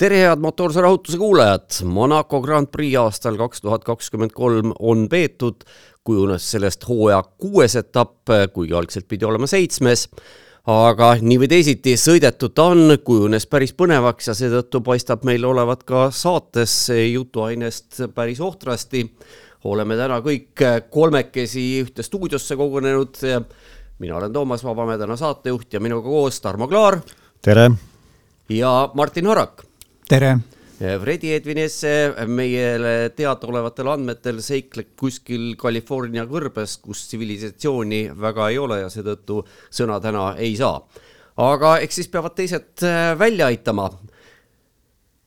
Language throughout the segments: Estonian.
tere, head motoorse rahutuse kuulajad! Monaco Grand Prix aastal kaks tuhat kakskümmend kolm on peetud, kujunes sellest hooaja kuues etapp, kuigi algselt pidi olema seitsmes. aga nii või teisiti sõidetud ta on, kujunes päris põnevaks ja seetõttu paistab meil olevat ka saates jutuainest päris ohtrasti. oleme täna kõik kolmekesi ühte stuudiosse kogunenud. mina olen Toomas Vabamäe, täna saatejuht ja minuga koos Tarmo Klaar. tere! ja Martin Harak tere! Fredi Edvin Esse meile teadaolevatel andmetel seikleb kuskil California kõrbes, kus tsivilisatsiooni väga ei ole ja seetõttu sõna täna ei saa. aga eks siis peavad teised äh, välja aitama.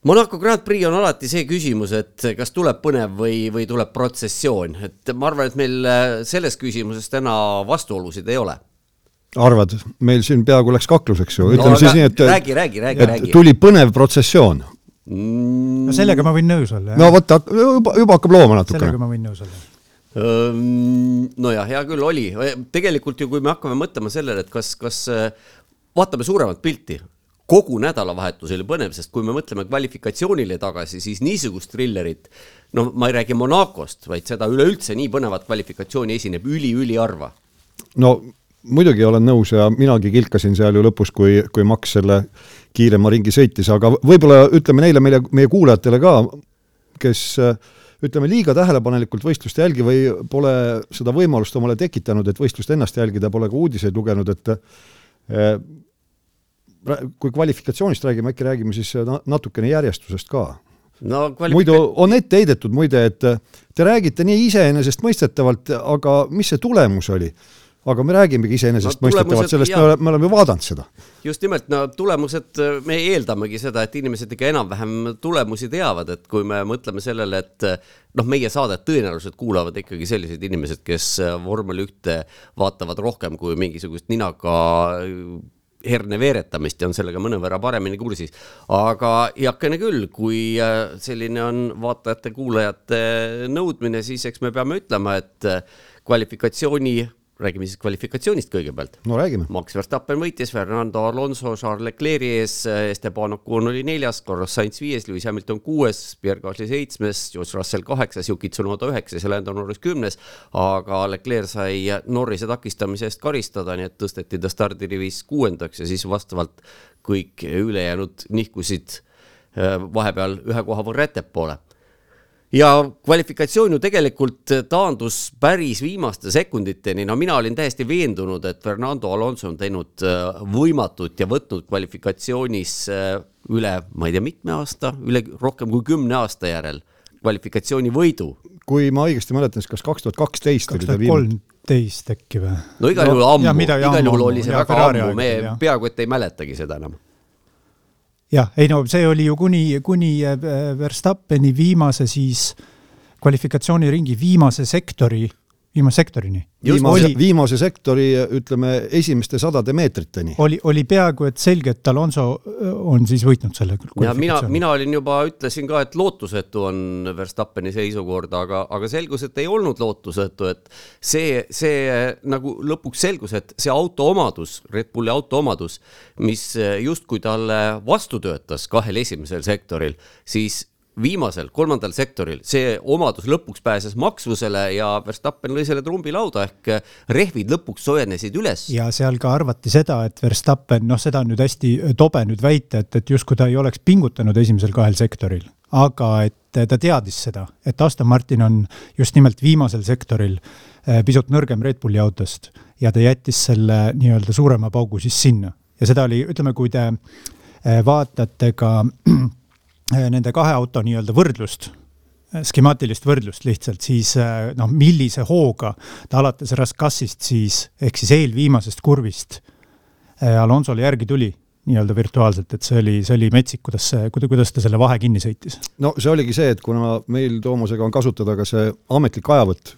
Monaco Grand Prix on alati see küsimus, et kas tuleb põnev või, või tuleb protsessioon, et ma arvan, et meil äh, selles küsimuses täna vastuolusid ei ole arvad, meil siin peaaegu läks kakluseks ju, ütleme no, siis nii, et räägi, räägi, räägi, räägi. tuli põnev protsessioon mm.. no sellega ma võin nõus olla. no vot, juba, juba hakkab looma natukene. sellega ma võin nõus olla nojah, hea küll oli, tegelikult ju, kui me hakkame mõtlema sellele, et kas, kas vaatame suuremat pilti, kogu nädalavahetus oli põnev, sest kui me mõtleme kvalifikatsioonile tagasi, siis niisugust trillerit, no ma ei räägi Monacost, vaid seda üleüldse nii põnevat kvalifikatsiooni esineb üli-üliharva. no muidugi olen nõus ja minagi kilkasin seal ju lõpus, kui, kui Max selle kiirema ringi sõitis, aga võib-olla ütleme neile meile, meie kuulajatele ka, kes ütleme, liiga tähelepanelikult võistlust jälgi või pole seda võimalust omale tekitanud, et võistlust ennast jälgida, pole ka uudiseid lugenud, et eh, kui kvalifikatsioonist räägime, äkki räägime siis natukene järjestusest ka no kvalifika... muidu on ette heidetud muide, et te räägite nii iseenesestmõistetavalt, aga mis see tulemus oli? Aga me räägimegi iseenesestmõistetavalt no, sellest, me oleme, me oleme vaadanud seda. just nimelt, no tulemused, me eeldamegi seda, et inimesed ikka enam-vähem tulemusi teavad, et kui me mõtleme sellele, et noh, meie saadet tõenäoliselt kuulavad ikkagi sellised inimesed, kes vormel ühte vaatavad rohkem kui mingisugust ninaga herne veeretamist ja on sellega mõnevõrra paremini kursis. aga heakene küll, kui selline on vaatajate-kuulajate nõudmine, siis eks me peame ütlema, et kvalifikatsiooni räägime siis kvalifikatsioonist kõigepealt. no räägime. Max Verstappen võitis, Fernando Alonso Charles Leclerc'i ees, Esteban Ocon oli neljas, Carlos Sainz viies, Lewis Hamilton kuues, Pierre Gasly seitsmes, George Russell kaheksas, Yuki Tsunoda üheksas ja Lando Norris kümnes. aga Leclerc sai Norrise takistamise eest karistada, nii et tõsteti ta stardirivis kuuendaks ja siis vastavalt kõik ülejäänud nihkusid äh, vahepeal ühe koha võrra ettepoole ja kvalifikatsioon ju tegelikult taandus päris viimaste sekunditeni, no mina olin täiesti veendunud, et Fernando Alonso on teinud äh, võimatut ja võtnud kvalifikatsioonis äh, üle, ma ei tea, mitme aasta, üle rohkem kui kümne aasta järel kvalifikatsiooni võidu. kui ma õigesti mäletan, siis kas kaks tuhat kaksteist oli ta viimane? kolmteist äkki või? no igal juhul ammu, igal juhul oli see väga ammu, me peaaegu et ei mäletagi seda enam jah, ei no see oli ju kuni, kuni äh, Verstappeni viimase siis kvalifikatsiooniringi viimase sektori viimase sektorini. viimase, viimase sektori, ütleme, esimeste sadade meetriteni. oli, oli peaaegu et selge, et Alonso on siis võitnud selle ja mina, mina olin juba, ütlesin ka, et lootusetu on Verstappeni seisukord, aga, aga selgus, et ei olnud lootusetu, et see, see nagu lõpuks selgus, et see auto omadus, Red Bulli auto omadus, mis justkui talle vastu töötas kahel esimesel sektoril, siis viimasel, kolmandal sektoril see omadus lõpuks pääses maksvusele ja Verstappen lõi selle trumbi lauda ehk rehvid lõpuks soojenesid üles. ja seal ka arvati seda, et Verstappen, noh, seda on nüüd hästi tobe nüüd väita, et, et justkui ta ei oleks pingutanud esimesel kahel sektoril, aga et ta teadis seda, et Aston Martin on just nimelt viimasel sektoril eh, pisut nõrgem Red Bulli autost ja ta jättis selle nii-öelda suurema paugu siis sinna ja seda oli, ütleme, kui te eh, vaatate ka Äh, nende kahe auto nii-öelda võrdlust, äh, skemaatilist võrdlust lihtsalt, siis äh, noh, millise hooga ta alates Raskassist siis, ehk siis eelviimasest kurvist Alonsole järgi tuli nii-öelda virtuaalselt, et see oli, see oli metsik, kuidas see, kuidas ta selle vahe kinni sõitis? no see oligi see, et kuna meil Toomasega on kasutada ka see ametlik ajavõtt,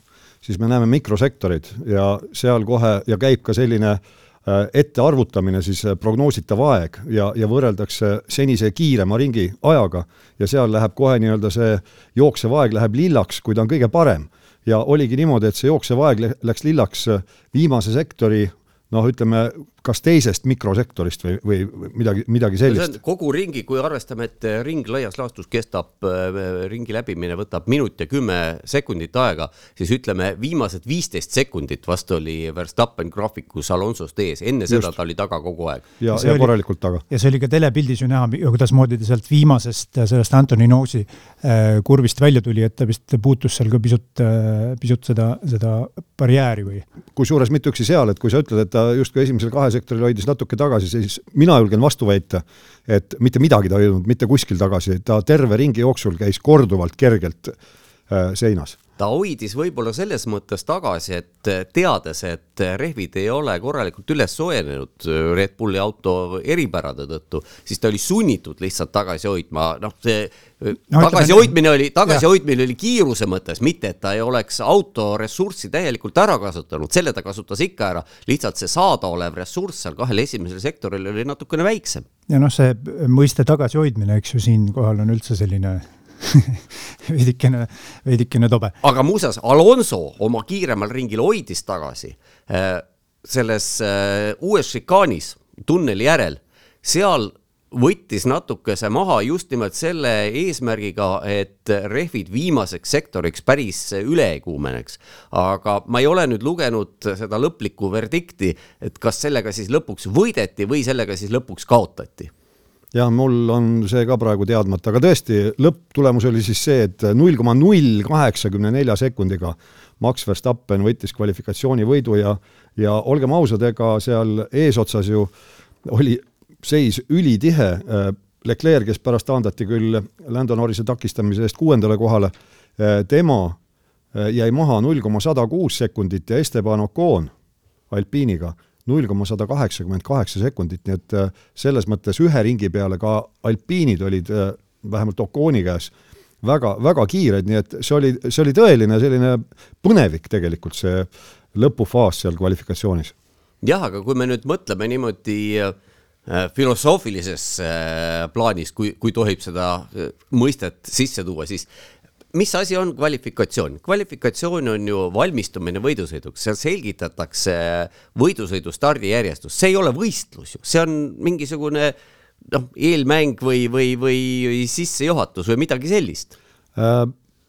siis me näeme mikrosektorid ja seal kohe ja käib ka selline äh, Äh, ettearvutamine, siis äh, prognoositav aeg ja, ja võrreldakse senise kiirema ringi ajaga ja seal läheb kohe nii-öelda see jooksev aeg läheb lillaks, kui ta on kõige parem. ja oligi niimoodi, et see jooksev aeg läks lillaks äh, viimase sektori noh, ütleme kas teisest mikrosektorist või, või midagi, midagi sellist. kogu ringi, kui arvestame, et ring laias laastus kestab, äh, ringi läbimine võtab minut ja kümme sekundit aega, siis ütleme, viimased viisteist sekundit vast oli Verstappen graafikus Alonsost ees, enne Just. seda ta oli taga kogu aeg. ja, ja, korralikult taga. ja see oli ka telepildis ju näha, kuidasmoodi ta sealt viimasest, sellest Antoni Noosi äh, kurvist välja tuli, et ta vist puutus seal ka pisut, äh, pisut seda, seda barjääri või? kusjuures mitte üksi seal, et kui sa ütled, et ta justkui esimesel kahel sektoril hoidis natuke tagasi, siis mina julgen vastu väita, et mitte midagi ta ei hoidnud mitte kuskil tagasi, ta terve ringi jooksul käis korduvalt kergelt äh, seinas ta hoidis võib-olla selles mõttes tagasi, et teades, et rehvid ei ole korralikult üles soojenenud Red Bulli auto eripärade tõttu, siis ta oli sunnitud lihtsalt tagasi hoidma, noh, see no, tagasihoidmine oli, tagasihoidmine oli kiiruse mõttes, mitte et ta ei oleks auto ressurssi täielikult ära kasutanud, selle ta kasutas ikka ära, lihtsalt see saadaolev ressurss seal kahel esimesel sektoril oli natukene väiksem. ja noh, see mõiste tagasihoidmine, eks ju, siinkohal on üldse selline veidikene, veidikene tobe. aga muuseas, Alonso oma kiiremal ringil hoidis tagasi äh, selles äh, uues šikaanis tunneli järel, seal võttis natukese maha just nimelt selle eesmärgiga, et rehvid viimaseks sektoriks päris üle ei kuumeneks. aga ma ei ole nüüd lugenud seda lõplikku verdikti, et kas sellega siis lõpuks võideti või sellega siis lõpuks kaotati jah, mul on see ka praegu teadmata, aga tõesti, lõpptulemus oli siis see, et null koma null kaheksakümne nelja sekundiga Max Verstappen võttis kvalifikatsioonivõidu ja, ja olgem ausad, ega seal eesotsas ju oli seis ülitihe, Leclerc, kes pärast taandati küll Lando Norrise takistamise eest kuuendale kohale, tema jäi maha null koma sada kuus sekundit ja Esteban Ocon Alpiiniga null koma sada kaheksakümmend kaheksa sekundit, nii et äh, selles mõttes ühe ringi peale ka alpiinid olid äh, vähemalt Oconi käes väga, väga kiired, nii et see oli, see oli tõeline selline põnevik tegelikult, see lõpufaas seal kvalifikatsioonis. jah, aga kui me nüüd mõtleme niimoodi äh, filosoofilises plaanis, kui, kui tohib seda mõistet sisse tuua, siis mis asi on kvalifikatsioon? kvalifikatsioon on ju valmistumine võidusõiduks, seal selgitatakse võidusõidu stardijärjestust, see ei ole võistlus ju, see on mingisugune noh, eelmäng või, või, või sissejuhatus või midagi sellist äh,.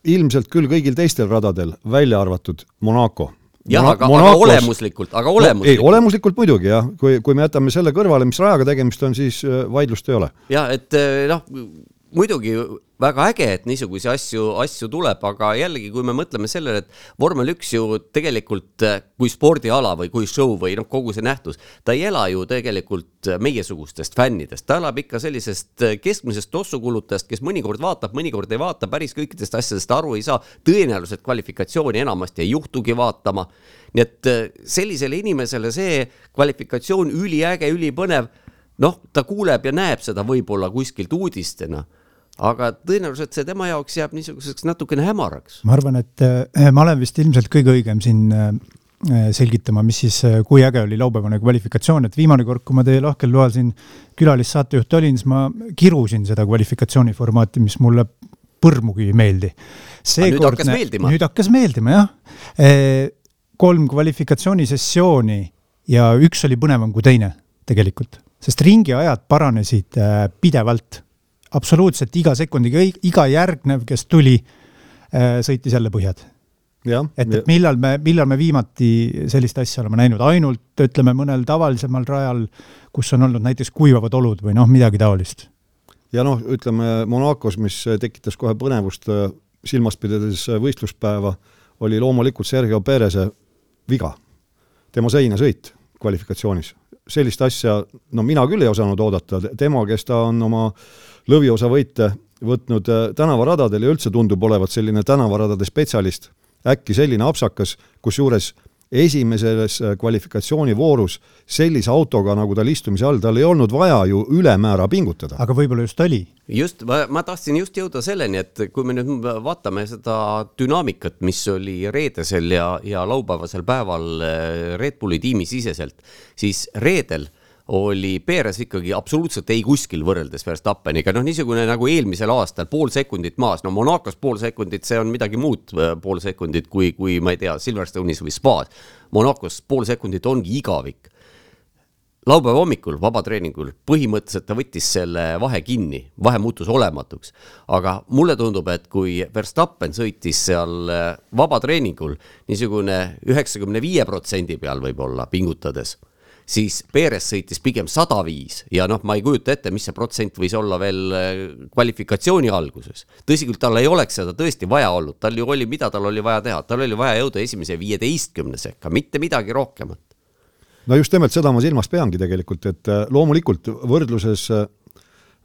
ilmselt küll kõigil teistel radadel, välja arvatud Monaco jah aga, aga olemuslikult, aga olemuslikult no,. ei, olemuslikult muidugi jah, kui, kui me jätame selle kõrvale, mis rajaga tegemist on, siis äh, vaidlust ei ole. ja et äh, noh, muidugi väga äge, et niisuguseid asju, asju tuleb, aga jällegi, kui me mõtleme sellele, et vormel üks ju tegelikult kui spordiala või kui show või noh, kogu see nähtus, ta ei ela ju tegelikult meiesugustest fännidest, ta elab ikka sellisest keskmisest tossukulutajast, kes mõnikord vaatab, mõnikord ei vaata, päris kõikidest asjadest aru ei saa, tõenäoliselt kvalifikatsiooni enamasti ei juhtugi vaatama. nii et sellisele inimesele see kvalifikatsioon üliäge, ülipõnev, noh, ta kuuleb ja näeb seda võib-olla kuskilt uudistena aga tõenäoliselt see tema jaoks jääb niisuguseks natukene hämaraks. ma arvan, et äh, ma olen vist ilmselt kõige õigem siin äh, äh, selgitama, mis siis, kui äge oli laupäevane kvalifikatsioon, et viimane kord, kui ma teie lahkel loal siin külalissaatejuht olin, siis ma kirusin seda kvalifikatsiooniformaati, mis mulle põrmugi ei meeldi. nüüd hakkas meeldima? nüüd hakkas meeldima, jah. kolm kvalifikatsioonisesiooni ja üks oli põnevam kui teine tegelikult, sest ringiajad paranesid pidevalt absoluutselt iga sekundiga, iga järgnev, kes tuli, äh, sõitis jälle põhjad. et, et millal me, millal me viimati sellist asja oleme näinud, ainult ütleme, mõnel tavalisemal rajal, kus on olnud näiteks kuivavad olud või noh, midagi taolist. ja noh, ütleme Monacos, mis tekitas kohe põnevust äh, silmas pidades äh, võistluspäeva, oli loomulikult Sergio Pereze viga, tema seinasõit kvalifikatsioonis. sellist asja, no mina küll ei osanud oodata, tema, kes ta on oma lõviosa võite võtnud äh, tänavaradadel ja üldse tundub olevat selline tänavaradade spetsialist, äkki selline apsakas, kusjuures esimeses äh, kvalifikatsioonivoorus sellise autoga, nagu tal istumise all, tal ei olnud vaja ju ülemäära pingutada. aga võib-olla just oli? just, ma, tahtsin just jõuda selleni, et kui me nüüd vaatame seda dünaamikat, mis oli reedesel ja, ja laupäevasel päeval äh, Red Bulli tiimi siseselt, siis reedel oli Perez ikkagi absoluutselt ei kuskil võrreldes Verstappeniga, noh, niisugune nagu eelmisel aastal, pool sekundit maas, no Monacos pool sekundit, see on midagi muud äh, pool sekundit kui, kui ma ei tea, Silverstone'is või Spa's. Monacos pool sekundit ongi igavik. laupäeva hommikul vabatreeningul põhimõtteliselt ta võttis selle vahe kinni, vahe muutus olematuks. aga mulle tundub, et kui Verstappen sõitis seal äh, vabatreeningul niisugune üheksakümne viie protsendi peal võib-olla pingutades, siis Perez sõitis pigem sada viis ja noh, ma ei kujuta ette, mis see protsent võis olla veel äh, kvalifikatsiooni alguses. tõsi küll, tal ei oleks seda tõesti vaja olnud, tal ju oli, mida tal oli vaja teha, tal oli vaja jõuda esimese viieteistkümne sekka, mitte midagi rohkemat no just nimelt seda ma silmas peangi tegelikult, et äh, loomulikult võrdluses äh,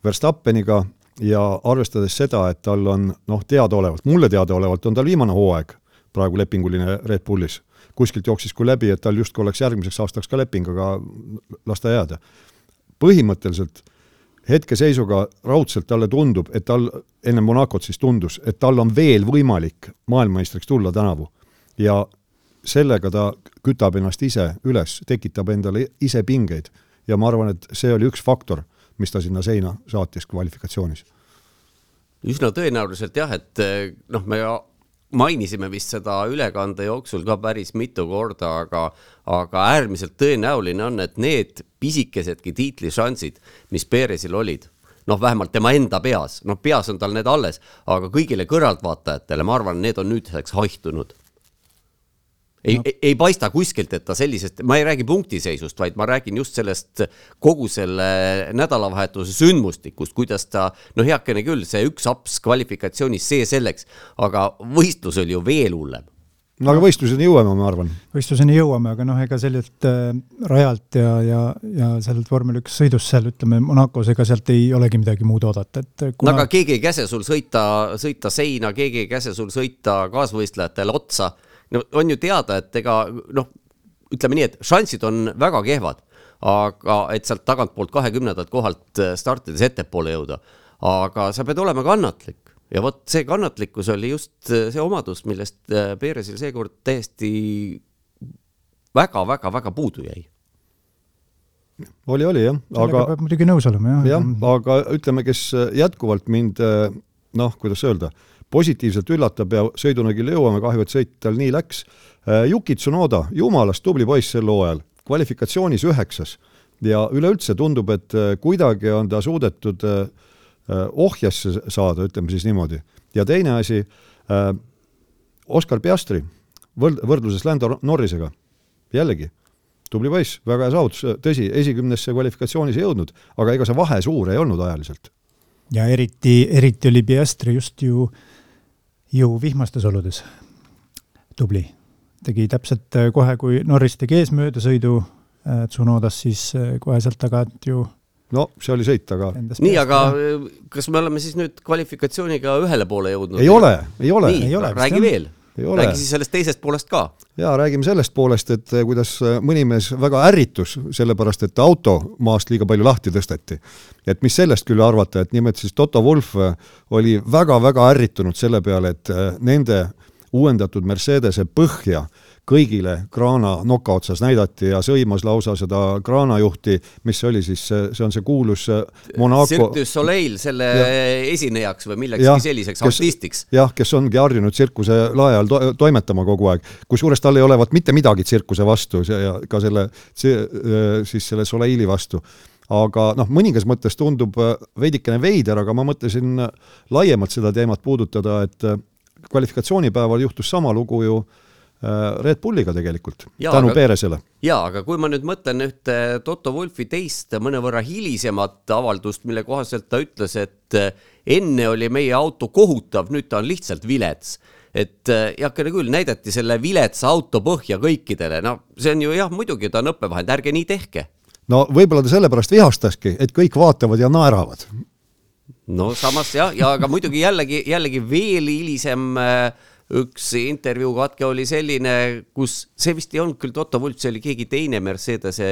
Verstappeniga ja arvestades seda, et tal on noh, teadaolevalt, mulle teadaolevalt on tal viimane hooaeg praegu lepinguline Red Bullis. Kuskilt jooksis kui läbi, et tal justkui oleks järgmiseks aastaks ka leping, aga las ta jääda. põhimõtteliselt hetkeseisuga raudselt talle tundub, et tal, enne Monacot siis tundus, et tal on veel võimalik maailmameistriks tulla tänavu. ja sellega ta kütab ennast ise üles, tekitab endale ise pingeid ja ma arvan, et see oli üks faktor, mis ta sinna seina saatis kvalifikatsioonis. üsna tõenäoliselt jah, et noh, me mainisime vist seda ülekande jooksul ka päris mitu korda, aga, aga äärmiselt tõenäoline on, et need pisikesedki tiitlišansid, mis Perezil olid, noh, vähemalt tema enda peas, noh, peas on tal need alles, aga kõigile kõrvaltvaatajatele, ma arvan, need on nüüdseks haihtunud ei no., ei, ei paista kuskilt, et ta sellisest, ma ei räägi punktiseisust, vaid ma räägin just sellest kogu selle nädalavahetuse sündmustikust, kuidas ta, no heakene küll, see üks aps kvalifikatsioonis, see selleks, aga võistlus oli ju veel hullem no aga võistluseni jõuame, ma arvan. võistluseni jõuame, aga noh, ega sellelt äh, rajalt ja, ja, ja sellelt vormel üks sõidust seal ütleme Monacos, ega sealt ei olegi midagi muud oodata, et kuna... no aga keegi ei käse sul sõita, sõita seina, keegi ei käse sul sõita kaasvõistlejatele otsa no on ju teada, et ega noh, ütleme nii, et šansid on väga kehvad, aga et sealt tagantpoolt kahekümnendat kohalt äh, startides ettepoole jõuda, aga sa pead olema kannatlik. Ja vot see kannatlikkus oli just äh, see omadus, millest äh, Perezil seekord täiesti väga-väga-väga puudu jäi. Oli, oli jah, aga peab muidugi nõus olema, jah. jah, aga ütleme, kes jätkuvalt mind noh, kuidas öelda, positiivselt üllatab ja sõidunägile jõuame, kahju, et sõit tal nii läks. Äh, Yuki Tsunoda, jumalast tubli poiss sel hooajal, kvalifikatsioonis üheksas ja üleüldse tundub, et äh, kuidagi on ta suudetud äh, ohjasse saada, ütleme siis niimoodi. ja teine asi, Oskar Piastri, võrd-, võrdluses Lando Norrisega, jällegi, tubli poiss, väga hea saavutus, tõsi, esikümnesse kvalifikatsioonis ei jõudnud, aga ega see vahe suur ei olnud ajaliselt. ja eriti, eriti oli Piastri just ju äh, ju vihmastes oludes tubli. tegi täpselt äh, kohe, kui Norris tegi eesmöödasõidu äh, Tsunodas, siis äh, kohe sealt tagant ju no see oli sõit, aga nii, aga kas me oleme siis nüüd kvalifikatsiooniga ühele poole jõudnud? ei ole, ei ole. nii, räägi veel räägi siis sellest teisest poolest ka. jaa, räägime sellest poolest, et eh, kuidas eh, mõni mees väga ärritus, sellepärast et auto maast liiga palju lahti tõsteti. et mis sellest küll arvata, et nimelt siis Toto Wolf eh, oli väga-väga ärritunud selle peale, et nende uuendatud Mercedese põhja äh, kõigile kraana noka otsas näidati ja sõimas lausa seda kraanajuhti, mis see oli siis, see on see kuulus äh, Monaco Cirque du Soleil selle ja. esinejaks või millekski selliseks, artistiks. jah, kes ongi harjunud tsirkuse lae all to toimetama kogu aeg, kusjuures tal ei olevat mitte midagi tsirkuse vastu ja ka selle, äh, siis selle Soleili vastu aga noh, mõningas mõttes tundub äh, veidikene veider, aga ma mõtlesin laiemalt seda teemat puudutada, et kvalifikatsioonipäeval juhtus sama lugu ju Äh, Red Bulliga tegelikult, tänu Peresele. jaa, aga kui ma nüüd mõtlen ühte Toto Wolfi teist mõnevõrra hilisemat avaldust, mille kohaselt ta ütles, et äh, enne oli meie auto kohutav, nüüd ta on lihtsalt vilets et äh, heakene küll, näidati selle viletsa auto põhja kõikidele, no see on ju jah, muidugi ta on õppevahend, ärge nii tehke. no võib-olla ta sellepärast vihastaski, et kõik vaatavad ja naeravad. no samas jah, ja aga muidugi jällegi, jällegi veel hilisem äh, üks intervjuu katke oli selline, kus see vist ei olnud küll Toto Wolff, see oli keegi teine Mercedese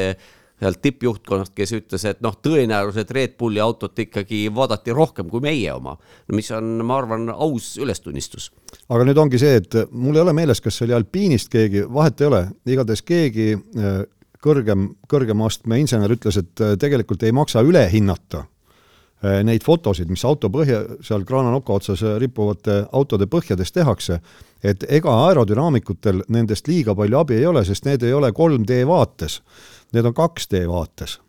sealt tippjuhtkonnast, kes ütles, et noh, tõenäoliselt Red Bulli autot ikkagi vaadati rohkem kui meie oma, mis on, ma arvan, aus ülestunnistus. aga nüüd ongi see, et mul ei ole meeles, kas see oli alpiinist keegi, vahet ei ole, igatahes keegi äh, kõrgem, kõrgema astme insener ütles, et äh, tegelikult ei maksa üle hinnata neid fotosid, mis auto põhja, seal kraananoka otsas rippuvate autode põhjades tehakse, et ega aerodünaamikutel nendest liiga palju abi ei ole, sest need ei ole 3D vaates, need on 2D vaates.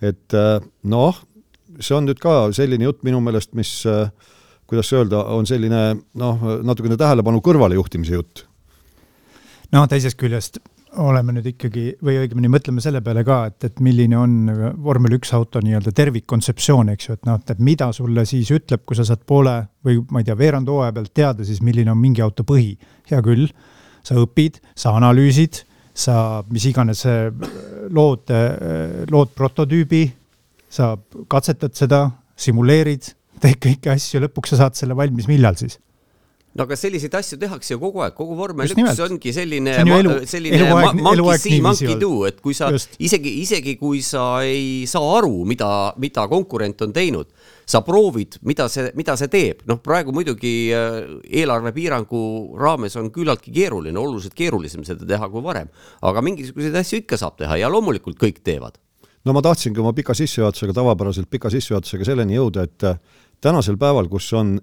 et äh, noh, see on nüüd ka selline jutt minu meelest, mis kuidas öelda, on selline noh, natukene tähelepanu kõrvalejuhtimise jutt. no teisest küljest oleme nüüd ikkagi või õigemini mõtleme selle peale ka, et, et milline on vormel üks auto nii-öelda tervikkontseptsioon, eks ju, et noh, et mida sulle siis ütleb, kui sa saad poole või ma ei tea, veerand hooaja pealt teada siis, milline on mingi auto põhi. hea küll, sa õpid, sa analüüsid, sa mis iganes lood, lood prototüübi, sa katsetad seda, simuleerid, teed kõiki asju, lõpuks sa saad selle valmis, millal siis no aga selliseid asju tehakse ju kogu aeg, kogu vormel üks ongi selline, selline eluaeg, monkey see, monkey do, et kui sa Just. isegi, isegi kui sa ei saa aru, mida, mida konkurent on teinud, sa proovid, mida see, mida see teeb, noh, praegu muidugi äh, eelarvepiirangu raames on küllaltki keeruline, oluliselt keerulisem seda teha kui varem, aga mingisuguseid asju ikka saab teha ja loomulikult kõik teevad. No ma tahtsingi oma pika sissejuhatusega, tavapäraselt pika sissejuhatusega selleni jõuda, et äh, tänasel päeval, kus on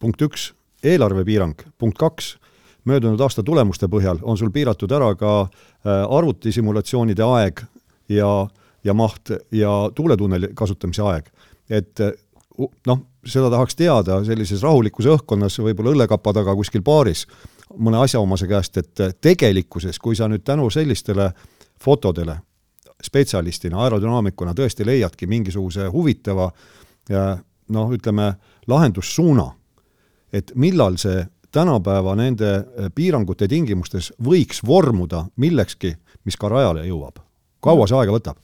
punkt üks, eelarvepiirang, punkt kaks, möödunud aasta tulemuste põhjal on sul piiratud ära ka äh, arvutisimulatsioonide aeg ja, ja maht ja tuuletunneli kasutamise aeg. et äh, noh, seda tahaks teada sellises rahulikus õhkkonnas, võib-olla õllekapa taga kuskil baaris, mõne asjaomase käest, et äh, tegelikkuses, kui sa nüüd tänu sellistele fotodele spetsialistina, aerodünaamikuna tõesti leiadki mingisuguse huvitava noh, ütleme, lahendussuuna et millal see tänapäeva nende eh, piirangute tingimustes võiks vormuda millekski, mis ka rajale jõuab? kaua see aega võtab?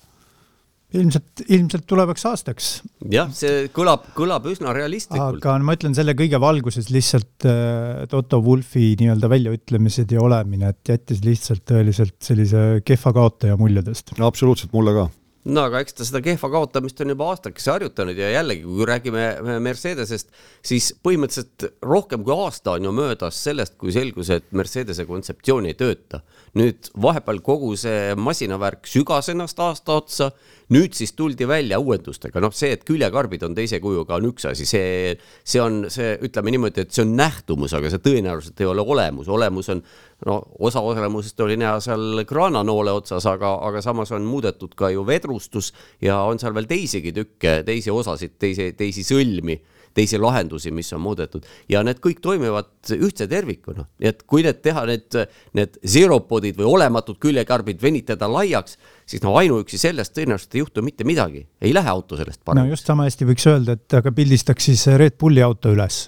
ilmselt, ilmselt tulevaks aastaks. jah, see kõlab, kõlab üsna realistlikult. aga ma ütlen selle kõige valguses lihtsalt äh, Toto Wulfi nii-öelda väljaütlemised ja olemine, et jättis lihtsalt tõeliselt sellise kehva kaotaja muljedest. no absoluutselt, mulle ka no aga eks ta seda kehva kaotamist on juba aastakese harjutanud ja jällegi, kui räägime Mercedesest, siis põhimõtteliselt rohkem kui aasta on ju möödas sellest, kui selgus, et Mercedese kontseptsioon ei tööta. Nüüd vahepeal kogu see masinavärk sügas ennast aasta otsa. Nüüd siis tuldi välja uuendustega, noh, see, et küljekarbid on teise kujuga, on üks asi, see, see on see, ütleme niimoodi, et see on nähtumus, aga see tõenäoliselt ei ole olemus, olemus on no osa olemusest oli näha seal kraananoole otsas, aga, aga samas on muudetud ka ju vedrustus ja on seal veel teisigi tükke, teisi osasid, teisi, teisi sõlmi teisi lahendusi, mis on muudetud. Ja need kõik toimivad ühtse tervikuna, nii et kui need teha, need, need zero-podid või olematud küljekarbid venitada laiaks, siis no ainuüksi sellest tõenäoliselt ei juhtu mitte midagi, ei lähe auto sellest paremaks. no just sama hästi võiks öelda, et aga pildistaks siis Red Bulli auto üles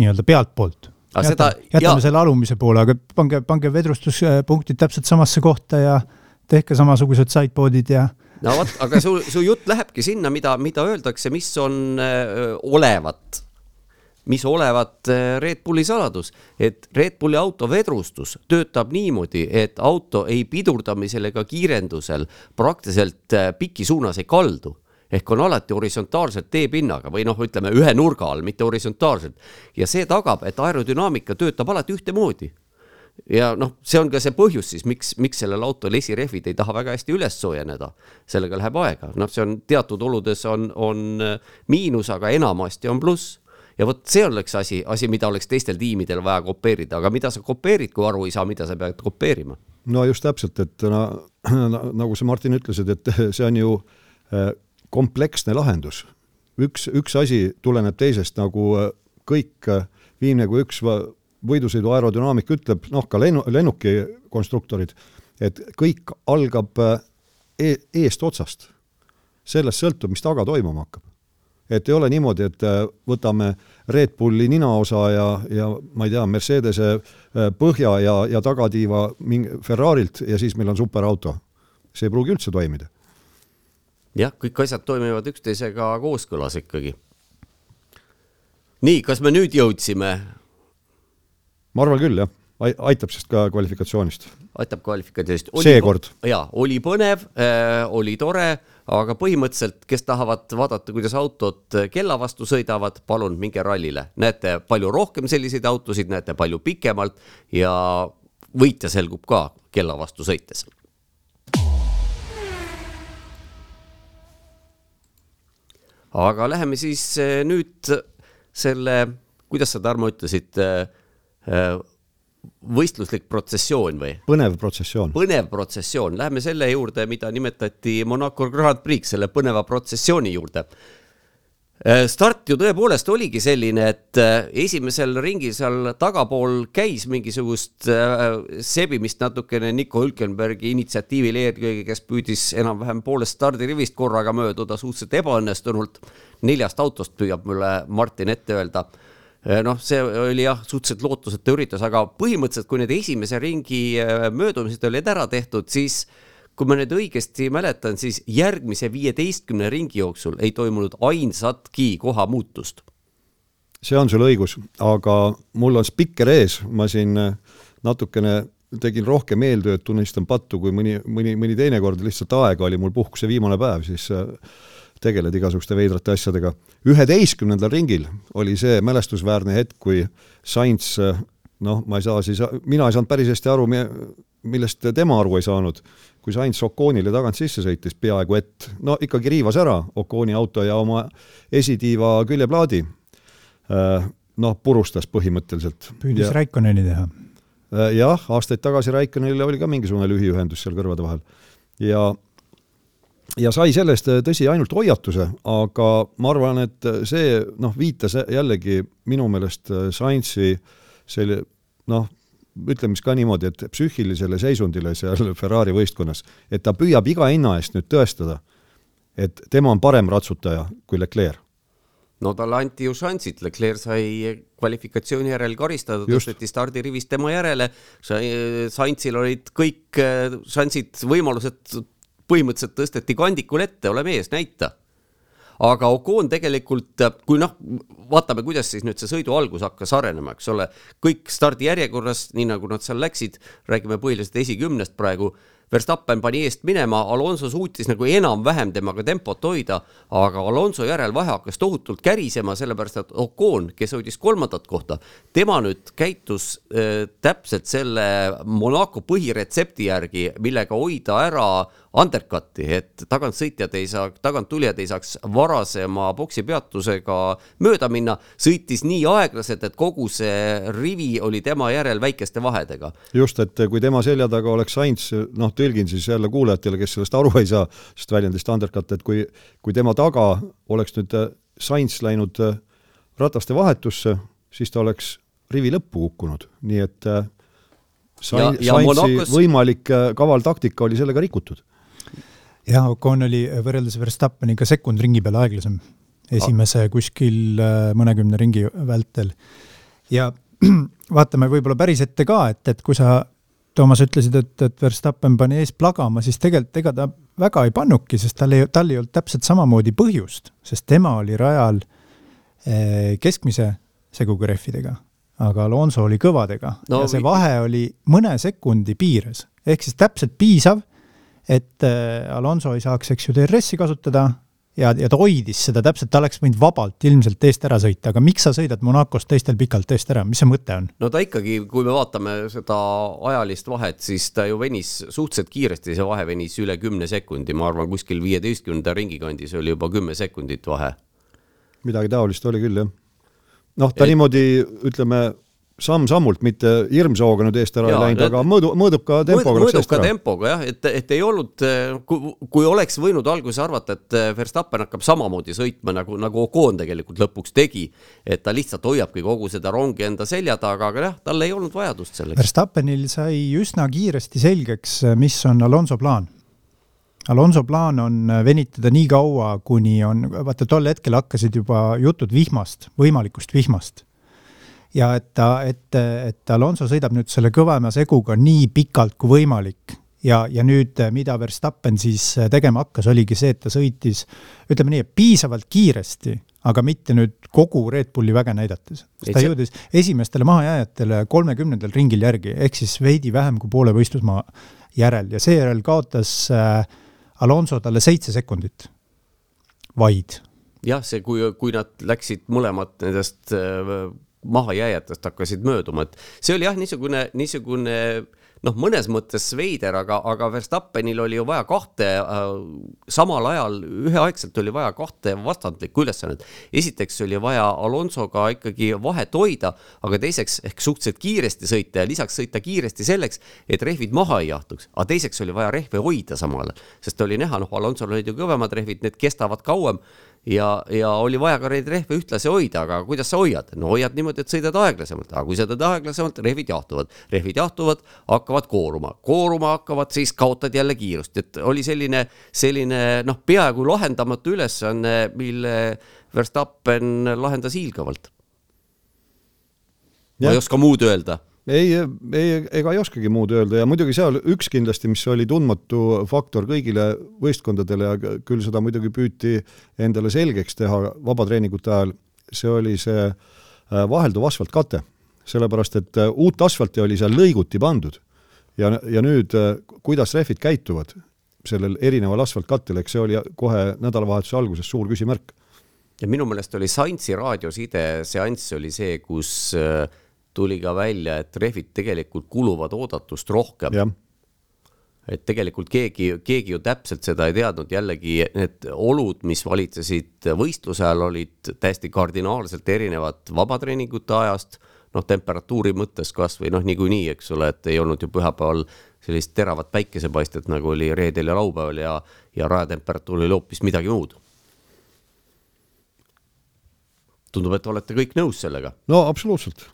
nii-öelda pealtpoolt. Aga seda, jätame ja... selle alumise poole, aga pange, pange vedrustuspunktid täpselt samasse kohta ja tehke samasugused sideboard'id ja no vot, aga su, su jutt lähebki sinna, mida, mida öeldakse, mis on äh, olevat, mis olevat Red Bulli saladus, et Red Bulli auto vedrustus töötab niimoodi, et auto ei pidurdamisel ega kiirendusel praktiliselt piki suunas ei kaldu. Ehk on alati horisontaalselt teepinnaga või noh, ütleme ühe nurga all, mitte horisontaalselt. ja see tagab, et aerodünaamika töötab alati ühtemoodi ja noh, see on ka see põhjus siis, miks, miks sellel autol esirehvid ei taha väga hästi üles soojeneda. sellega läheb aega, noh, see on teatud oludes on, on äh, miinus, aga enamasti on pluss ja vot see oleks asi, asi, mida oleks teistel tiimidel vaja kopeerida, aga mida sa kopeerid, kui aru ei saa, mida sa pead kopeerima? no just täpselt, et na, na, nagu sa, Martin, ütlesid, et see on ju äh, kompleksne lahendus. üks, üks asi tuleneb teisest, nagu äh, kõik viimne kui üks võidusõidu aerodünaamika ütleb, noh, ka lennu, lennuki konstruktorid, et kõik algab äh, e eest otsast. sellest sõltub, mis taga toimuma hakkab. et ei ole niimoodi, et äh, võtame Red Bulli ninaosa ja, ja ma ei tea, Mercedese äh, põhja ja, ja tagatiiva mingi Ferrari'lt ja siis meil on superauto. see ei pruugi üldse toimida. jah, kõik asjad toimivad üksteisega kooskõlas ikkagi. nii, kas me nüüd jõudsime ma arvan küll, jah aitab sest ka kvalifikatsioonist. aitab kvalifikatsioonist. seekord. jaa, oli põnev äh,, oli tore, aga põhimõtteliselt, kes tahavad vaadata, kuidas autod kella vastu sõidavad, palun minge rallile. näete palju rohkem selliseid autosid, näete palju pikemalt ja võitja selgub ka kella vastu sõites aga läheme siis äh, nüüd selle, kuidas sa, Tarmo, ütlesid, võistluslik protsessioon või? põnev protsessioon. põnev protsessioon, läheme selle juurde, mida nimetati Monaco Grand Prix, selle põneva protsessiooni juurde Äh, start ju tõepoolest oligi selline, et äh, esimesel ringil seal tagapool käis mingisugust äh, sebimist natukene Nico Hülkenbergi initsiatiivil eelkõige, kes püüdis enam-vähem poolest stardirivist korraga mööduda suhteliselt ebaõnnestunult. neljast autost püüab mulle Martin ette öelda. Noh, see oli jah, suhteliselt lootusetu üritus, aga põhimõtteliselt, kui need esimese ringi möödumised olid ära tehtud, siis kui ma nüüd õigesti mäletan, siis järgmise viieteistkümne ringi jooksul ei toimunud ainsatki kohamuutust. see on sul õigus, aga mul on spikker ees, ma siin äh, natukene tegin rohkem eeltööd, tunnistan pattu, kui mõni, mõni, mõni teine kord, lihtsalt aega oli mul puhkuse viimane päev, siis äh, tegeled igasuguste veidrate asjadega. üheteistkümnendal ringil oli see mälestusväärne hetk, kui Sainz noh, ma ei saa siis, mina ei saanud päris hästi aru, millest tema aru ei saanud, kui Sainz Oconile tagant sisse sõitis peaaegu et, no ikkagi riivas ära Oconi auto ja oma esitiiva küljeplaadi. Noh, purustas põhimõtteliselt. püüdis ja, Raikkonneni teha. Äh, jah, aastaid tagasi Raikkonenile oli ka mingisugune lühiühendus seal kõrvade vahel. ja ja sai sellest, tõsi, ainult hoiatuse, aga ma arvan, et see noh, viitas jällegi minu meelest Sainzi selle noh, ütleme siis ka niimoodi, et psüühilisele seisundile seal Ferrari võistkonnas, et ta püüab iga hinna eest nüüd tõestada, et tema on parem ratsutaja kui Leclerc. No talle anti ju šansid, Leclerc sai kvalifikatsiooni järel karistada, tõsteti stardirivist tema järele, Sainzil olid kõik äh, šansid, võimalused põhimõtteliselt tõsteti kandikul ette, ole mees, näita. Aga Ocon tegelikult, kui noh, vaatame, kuidas siis nüüd see sõidu algus hakkas arenema, eks ole, kõik stardijärjekorras, nii nagu nad seal läksid, räägime põhiliselt esikümnest praegu Verstappen pani eest minema, Alonso suutis nagu enam-vähem temaga tempot hoida, aga Alonso järel vahe hakkas tohutult kärisema, sellepärast et Ocon, kes hoidis kolmandat kohta, tema nüüd käitus äh, täpselt selle Monaco põhiretsepti järgi, millega hoida ära undercut'i, et tagantsõitjad ei saa, taganttulijad ei saaks varasema boksi peatusega mööda minna, sõitis nii aeglaselt, et kogu see rivi oli tema järel väikeste vahedega. just, et kui tema selja taga oleks Sainz, noh, tõlgin siis jälle kuulajatele, kes sellest aru ei saa, sest väljendist undercut, et kui, kui tema taga oleks nüüd äh, Sainz läinud äh, rataste vahetusse, siis ta oleks rivi lõppu kukkunud, nii et äh, Sain, Sainzi Monacos... võimalik kaval taktika oli sellega rikutud jah, Ocon oli võrreldes Verstappeniga sekund ringi peale aeglasem, esimese kuskil äh, mõnekümne ringi vältel. ja vaatame võib-olla päris ette ka, et, et kui sa, Toomas, ütlesid, et, et Verstappen pani ees plagama, siis tegelikult ega ta väga ei pannudki, sest tal ei, tal ei olnud täpselt samamoodi põhjust, sest tema oli rajal eh, keskmise seguga rehvidega, aga Alonso oli kõvadega. No, ja see vahe oli mõne sekundi piires, ehk siis täpselt piisav et äh, Alonso ei saaks, eks ju, DRS-i kasutada ja, ja ta hoidis seda täpselt, ta oleks võinud vabalt ilmselt eest ära sõita, aga miks sa sõidad Monacost teistel pikalt eest ära, mis see mõte on? no ta ikkagi, kui me vaatame seda ajalist vahet, siis ta ju venis suhteliselt kiiresti, see vahe venis üle kümne sekundi, ma arvan, kuskil viieteistkümnenda ringi kandis oli juba kümme sekundit vahe. midagi taolist oli küll, jah. noh, ta Et... niimoodi, ütleme samm-sammult, mitte hirmsooga nüüd eest ära ja, ei läinud, aga mõõdu, mõõduka tempoga läks eest ära. tempoga jah, et, et ei olnud, kui, kui oleks võinud alguses arvata, et Verstappen hakkab samamoodi sõitma nagu, nagu Ocon tegelikult lõpuks tegi, et ta lihtsalt hoiabki kogu seda rongi enda selja taga, aga jah, tal ei olnud vajadust selleks. Verstappenil sai üsna kiiresti selgeks, mis on Alonso plaan Alonso plaan on venitada nii kaua, kuni on, vaata tol hetkel hakkasid juba jutud vihmast, võimalikust vihmast ja et ta, et, et Alonso sõidab nüüd selle kõvema seguga nii pikalt kui võimalik ja, ja nüüd, mida Verstappen siis tegema hakkas, oligi see, et ta sõitis, ütleme nii, piisavalt kiiresti, aga mitte nüüd kogu Red Bulli väge näidates. ta jõudis esimestele mahajääjatele kolmekümnendal ringil järgi, ehk siis veidi vähem kui poole võistlusmaa järel ja seejärel kaotas äh, Alonso talle seitse sekundit, vaid. jah, see, kui, kui nad läksid mõlemad nendest mahajääjatest hakkasid mööduma, et see oli jah, niisugune, niisugune noh, mõnes mõttes veider, aga, aga Verstappenil oli ju vaja kahte äh,, samal ajal üheaegselt oli vaja kahte vastandlikku ülesannet. esiteks oli vaja Alonsoga ikkagi vahet hoida, aga teiseks ehk suhteliselt kiiresti sõita ja lisaks sõita kiiresti selleks, et rehvid maha ei jahtuks. aga teiseks oli vaja rehve hoida samal ajal, sest oli näha, noh, Alonsol olid ju kõvemad rehvid, need kestavad kauem ja, ja oli vaja ka neid rehve ühtlasi hoida, aga kuidas sa hoiad? no hoiad niimoodi, et sõidad aeglasemalt, aga kui sõidad aeglasemalt, rehvid jahtuvad, rehvid jahtuvad, hakkavad kooruma, kooruma hakkavad, siis kaotad jälle kiirust, et oli selline, selline noh, peaaegu lahendamatu ülesanne, mille Verstappen lahendas hiilgavalt. ma ei oska muud öelda ei, ei, ega ei oskagi muud öelda ja muidugi seal üks kindlasti, mis oli tundmatu faktor kõigile võistkondadele ja küll seda muidugi püüti endale selgeks teha vabatreeningute ajal, see oli see äh, vahelduv asfaltkate. sellepärast, et äh, uut asfalti oli seal lõiguti pandud. ja, ja nüüd, äh, kuidas rehvid käituvad sellel erineval asfaltkattel, eks see oli kohe nädalavahetuse alguses suur küsimärk. ja minu meelest oli Saintsi raadioside seanss oli see, kus äh, tuli ka välja, et rehvid tegelikult kuluvad oodatust rohkem. et tegelikult keegi, keegi ju täpselt seda ei teadnud, jällegi need olud, mis valitsesid võistluse ajal, olid täiesti kardinaalselt erinevad vabatreeningute ajast, noh, temperatuuri mõttes kas või noh, niikuinii, eks ole, et ei olnud ju pühapäeval sellist teravat päikesepaistet, nagu oli reedel ja laupäeval ja, ja rajatemperatuur oli hoopis midagi muud. Tundub, et olete kõik nõus sellega? no absoluutselt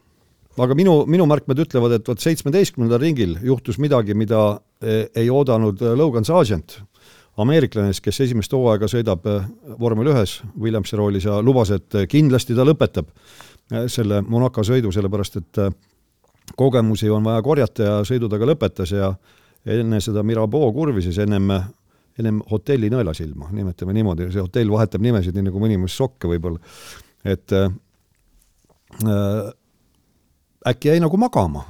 aga minu, minu märkmed ütlevad, et vot seitsmeteistkümnendal ringil juhtus midagi, mida e, ei oodanud e, Logan Sargent, ameeriklane, kes esimest hooaega sõidab e, vormel ühes Williamsi roolis ja lubas, et kindlasti ta lõpetab selle Monaco sõidu, sellepärast et kogemusi on vaja korjata ja sõidu ta ka lõpetas ja enne seda Mirabeau kurvi siis ennem, ennem hotelli nõelasilma, nimetame niimoodi, see hotell vahetab nimesid, nii nagu mõni mees sokke võib-olla, et äh, äkki jäi nagu magama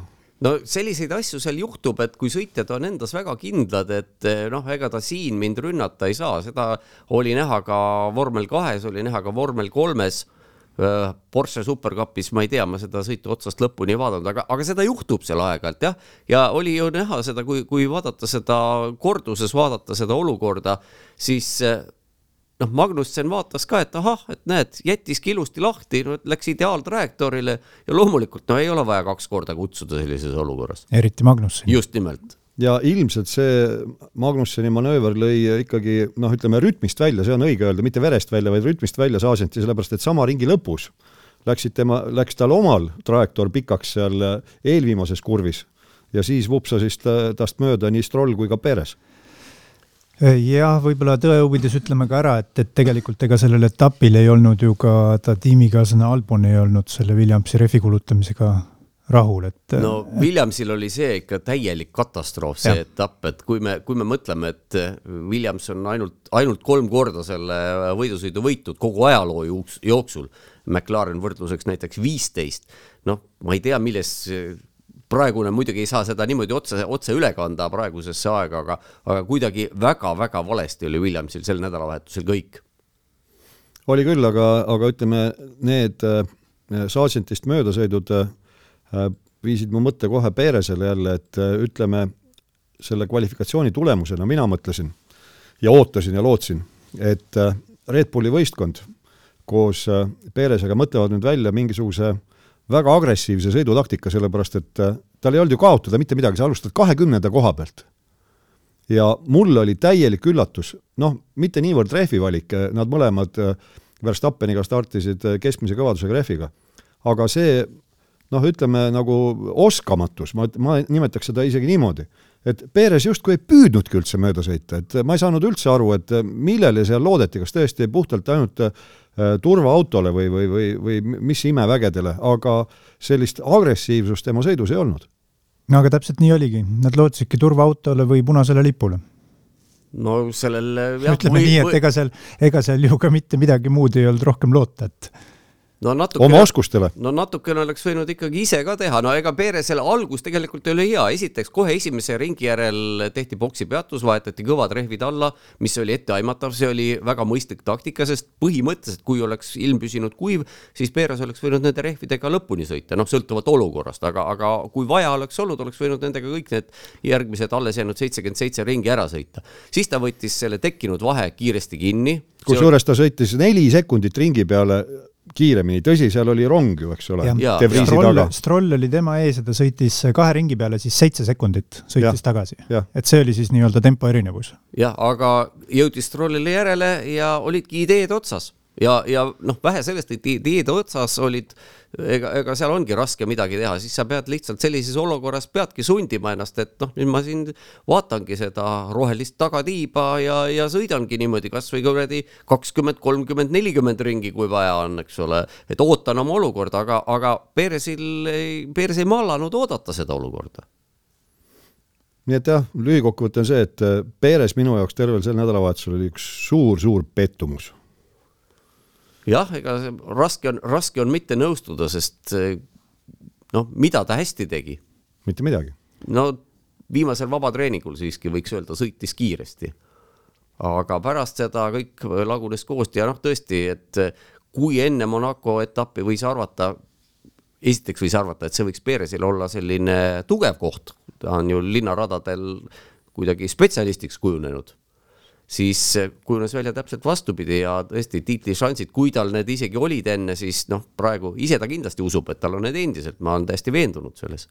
no selliseid asju seal juhtub, et kui sõitjad on endas väga kindlad, et eh, noh, ega ta siin mind rünnata ei saa, seda oli näha ka vormel kahes, oli näha ka vormel kolmes. Eh, Porsche supercupis, ma ei tea, ma seda sõitu otsast lõpuni ei vaadanud, aga, aga seda juhtub seal aeg-ajalt jah. ja oli ju näha seda, kui, kui vaadata seda korduses, vaadata seda olukorda, siis eh, noh, Magnussen vaatas ka, et ahah, et näed, jättiski ilusti lahti, no läks ideaaltrajektoorile ja loomulikult no ei ole vaja kaks korda kutsuda sellises olukorras. eriti Magnussen. just nimelt. ja ilmselt see Magnusseni manööver lõi ikkagi noh, ütleme rütmist välja, see on õige öelda, mitte verest välja, vaid rütmist välja Saasenti, sellepärast et sama ringi lõpus läksid tema, läks tal omal trajektoor pikaks seal eelviimases kurvis ja siis vupsasid tast mööda nii Stroll kui ka Perez jah, võib-olla tõe huvides ütleme ka ära, et, et tegelikult ega sellel etapil ei olnud ju ka ta tiimikaaslane Albon ei olnud selle Williamsi rehvi kulutamisega rahul, et. no Williamsil oli see ikka täielik katastroof, see ja. etapp, et kui me, kui me mõtleme, et Williams on ainult, ainult kolm korda selle võidusõidu võitnud kogu ajaloo jooksul, McLaren võrdluseks näiteks viisteist, noh, ma ei tea, milles praegune muidugi ei saa seda niimoodi otse, otse üle kanda praegusesse aega, aga, aga kuidagi väga-väga valesti oli Williamsil sel nädalavahetusel kõik. oli küll, aga, aga ütleme, need äh, Sargentist möödasõidud äh, viisid mu mõtte kohe Peeresele jälle, et äh, ütleme, selle kvalifikatsiooni tulemusena mina mõtlesin ja ootasin ja lootsin, et äh, Red Bulli võistkond koos äh, Peeresega mõtlevad nüüd välja mingisuguse äh, väga agressiivse sõidutaktika, sellepärast et äh, tal ei olnud ju kaotada mitte midagi, sa alustad kahekümnenda koha pealt. ja mul oli täielik üllatus, noh, mitte niivõrd rehvi valik, äh, nad mõlemad äh, Verstappeniga startisid keskmise kõvadusega rehviga, aga see noh, ütleme nagu oskamatus, ma, ma nimetaks seda isegi niimoodi, et Perez justkui ei püüdnudki üldse mööda sõita, et ma ei saanud üldse aru, et millele seal loodeti, kas tõesti puhtalt ainult Äh, turvaautole või, või, või, või mis imevägedele, aga sellist agressiivsust tema sõidus ei olnud. no aga täpselt nii oligi, nad lootsidki turvaautole või punasele lipule. no sellel jah, ütleme või, nii, et või... ega seal, ega seal ju ka mitte midagi muud ei olnud rohkem loota, et no natuke, oma oskustele. no natukene oleks võinud ikkagi ise ka teha, no ega Peresel algus tegelikult ei ole hea, esiteks kohe esimese ringi järel tehti boksi peatus, vahetati kõvad rehvid alla, mis oli etteaimatav, see oli väga mõistlik taktika, sest põhimõtteliselt, kui oleks ilm püsinud kuiv, siis Peres oleks võinud nende rehvidega lõpuni sõita, noh, sõltuvalt olukorrast, aga, aga kui vaja oleks olnud, oleks võinud nendega kõik need järgmised alles jäänud seitsekümmend seitse ringi ära sõita. siis ta võttis selle tekkinud vahe kiiresti kinni. kusjuures ta sõitis neli sekundit ringi peale kiiremini, tõsi, seal oli rong ju, eks ole, De Vriesi taga. Stroll oli tema ees ja ta sõitis kahe ringi peale siis seitse sekundit, sõitis ja. tagasi. et see oli siis nii-öelda tempo erinevus. jah, aga jõudis Strollile järele ja olidki ideed otsas ja, ja noh, vähe sellest, et ideede otsas olid, ega, ega seal ongi raske midagi teha, siis sa pead lihtsalt sellises olukorras peadki sundima ennast, et noh, nüüd ma siin vaatangi seda rohelist tagatiiba ja, ja sõidangi niimoodi kasvõi kuradi kakskümmend, kolmkümmend, nelikümmend ringi, kui vaja on, eks ole, et ootan oma olukorda, aga, aga Persil, Pers ei mallanud oodata seda olukorda. Nii et jah, lühikokkuvõte on see, et Perez minu jaoks tervel sel nädalavahetusel oli üks suur-suur pettumus jah, ega see raske on, raske on mitte nõustuda, sest noh, mida ta hästi tegi? mitte midagi. no viimasel vabatreeningul siiski võiks öelda, sõitis kiiresti. aga pärast seda kõik lagunes koosti ja noh, tõesti, et kui enne Monaco etappi võis arvata, esiteks võis arvata, et see võiks Peresil olla selline tugev koht, ta on ju linnaradadel kuidagi spetsialistiks kujunenud siis kujunes välja täpselt vastupidi ja tõesti tiitlišansid, kui tal need isegi olid enne, siis noh, praegu ise ta kindlasti usub, et tal on need endiselt, ma olen täiesti veendunud selles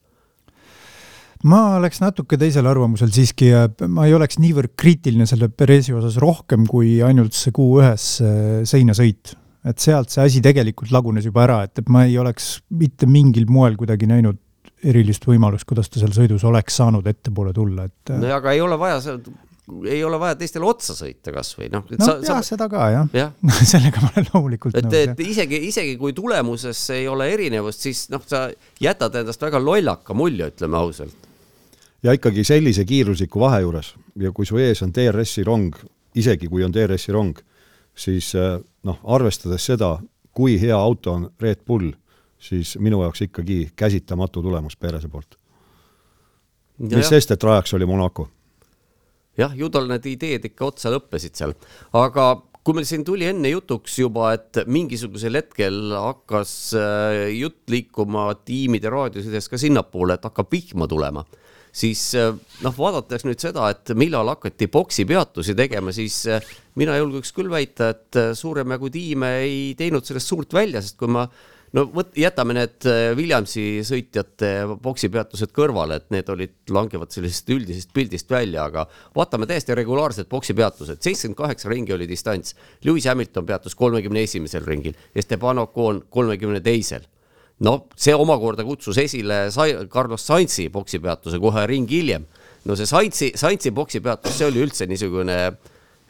ma oleks natuke teisel arvamusel siiski, ma ei oleks niivõrd kriitiline selle Perezi osas rohkem kui ainult see Q1-s seinasõit. et sealt see asi tegelikult lagunes juba ära, et, et ma ei oleks mitte mingil moel kuidagi näinud erilist võimalust, kuidas ta seal sõidus oleks saanud ettepoole tulla, et. no aga ei ole vaja ei ole vaja teistele otsa sõita kasvõi noh. no sa, jah sa..., seda ka jah ja. sellega ma olen loomulikult et, nõus. et isegi, isegi kui tulemuses ei ole erinevust, siis noh, sa jätad endast väga lollaka mulje, ütleme ausalt. ja ikkagi sellise kiirusliku vahe juures ja kui su ees on DRS-i rong, isegi kui on DRS-i rong, siis eh, noh, arvestades seda, kui hea auto on Red Bull, siis minu jaoks ikkagi käsitamatu tulemus Perese poolt. mis sest, et rajaks oli Monaco jah, ju tal need ideed ikka otsa lõppesid seal, aga kui meil siin tuli enne jutuks juba, et mingisugusel hetkel hakkas äh, jutt liikuma tiimide raadiosides ka sinnapoole, et hakkab vihma tulema, siis äh, noh, vaadates nüüd seda, et millal hakati boksi peatusi tegema, siis äh, mina julgeks küll väita, et suurem jagu tiime ei teinud sellest suurt välja, sest kui ma no vot, jätame need äh, Williamsi sõitjate poksipeatused kõrvale, et need olid, langevad sellisest üldisest pildist välja, aga vaatame täiesti regulaarsed poksipeatused, seitsekümmend kaheksa ringi oli distants. Lewis Hamilton peatus kolmekümne esimesel ringil, Esteban Ocon kolmekümne teisel. no see omakorda kutsus esile Carlos Sainzi poksipeatuse kohe ring hiljem. no see Sainzi, Sainzi poksipeatus, see oli üldse niisugune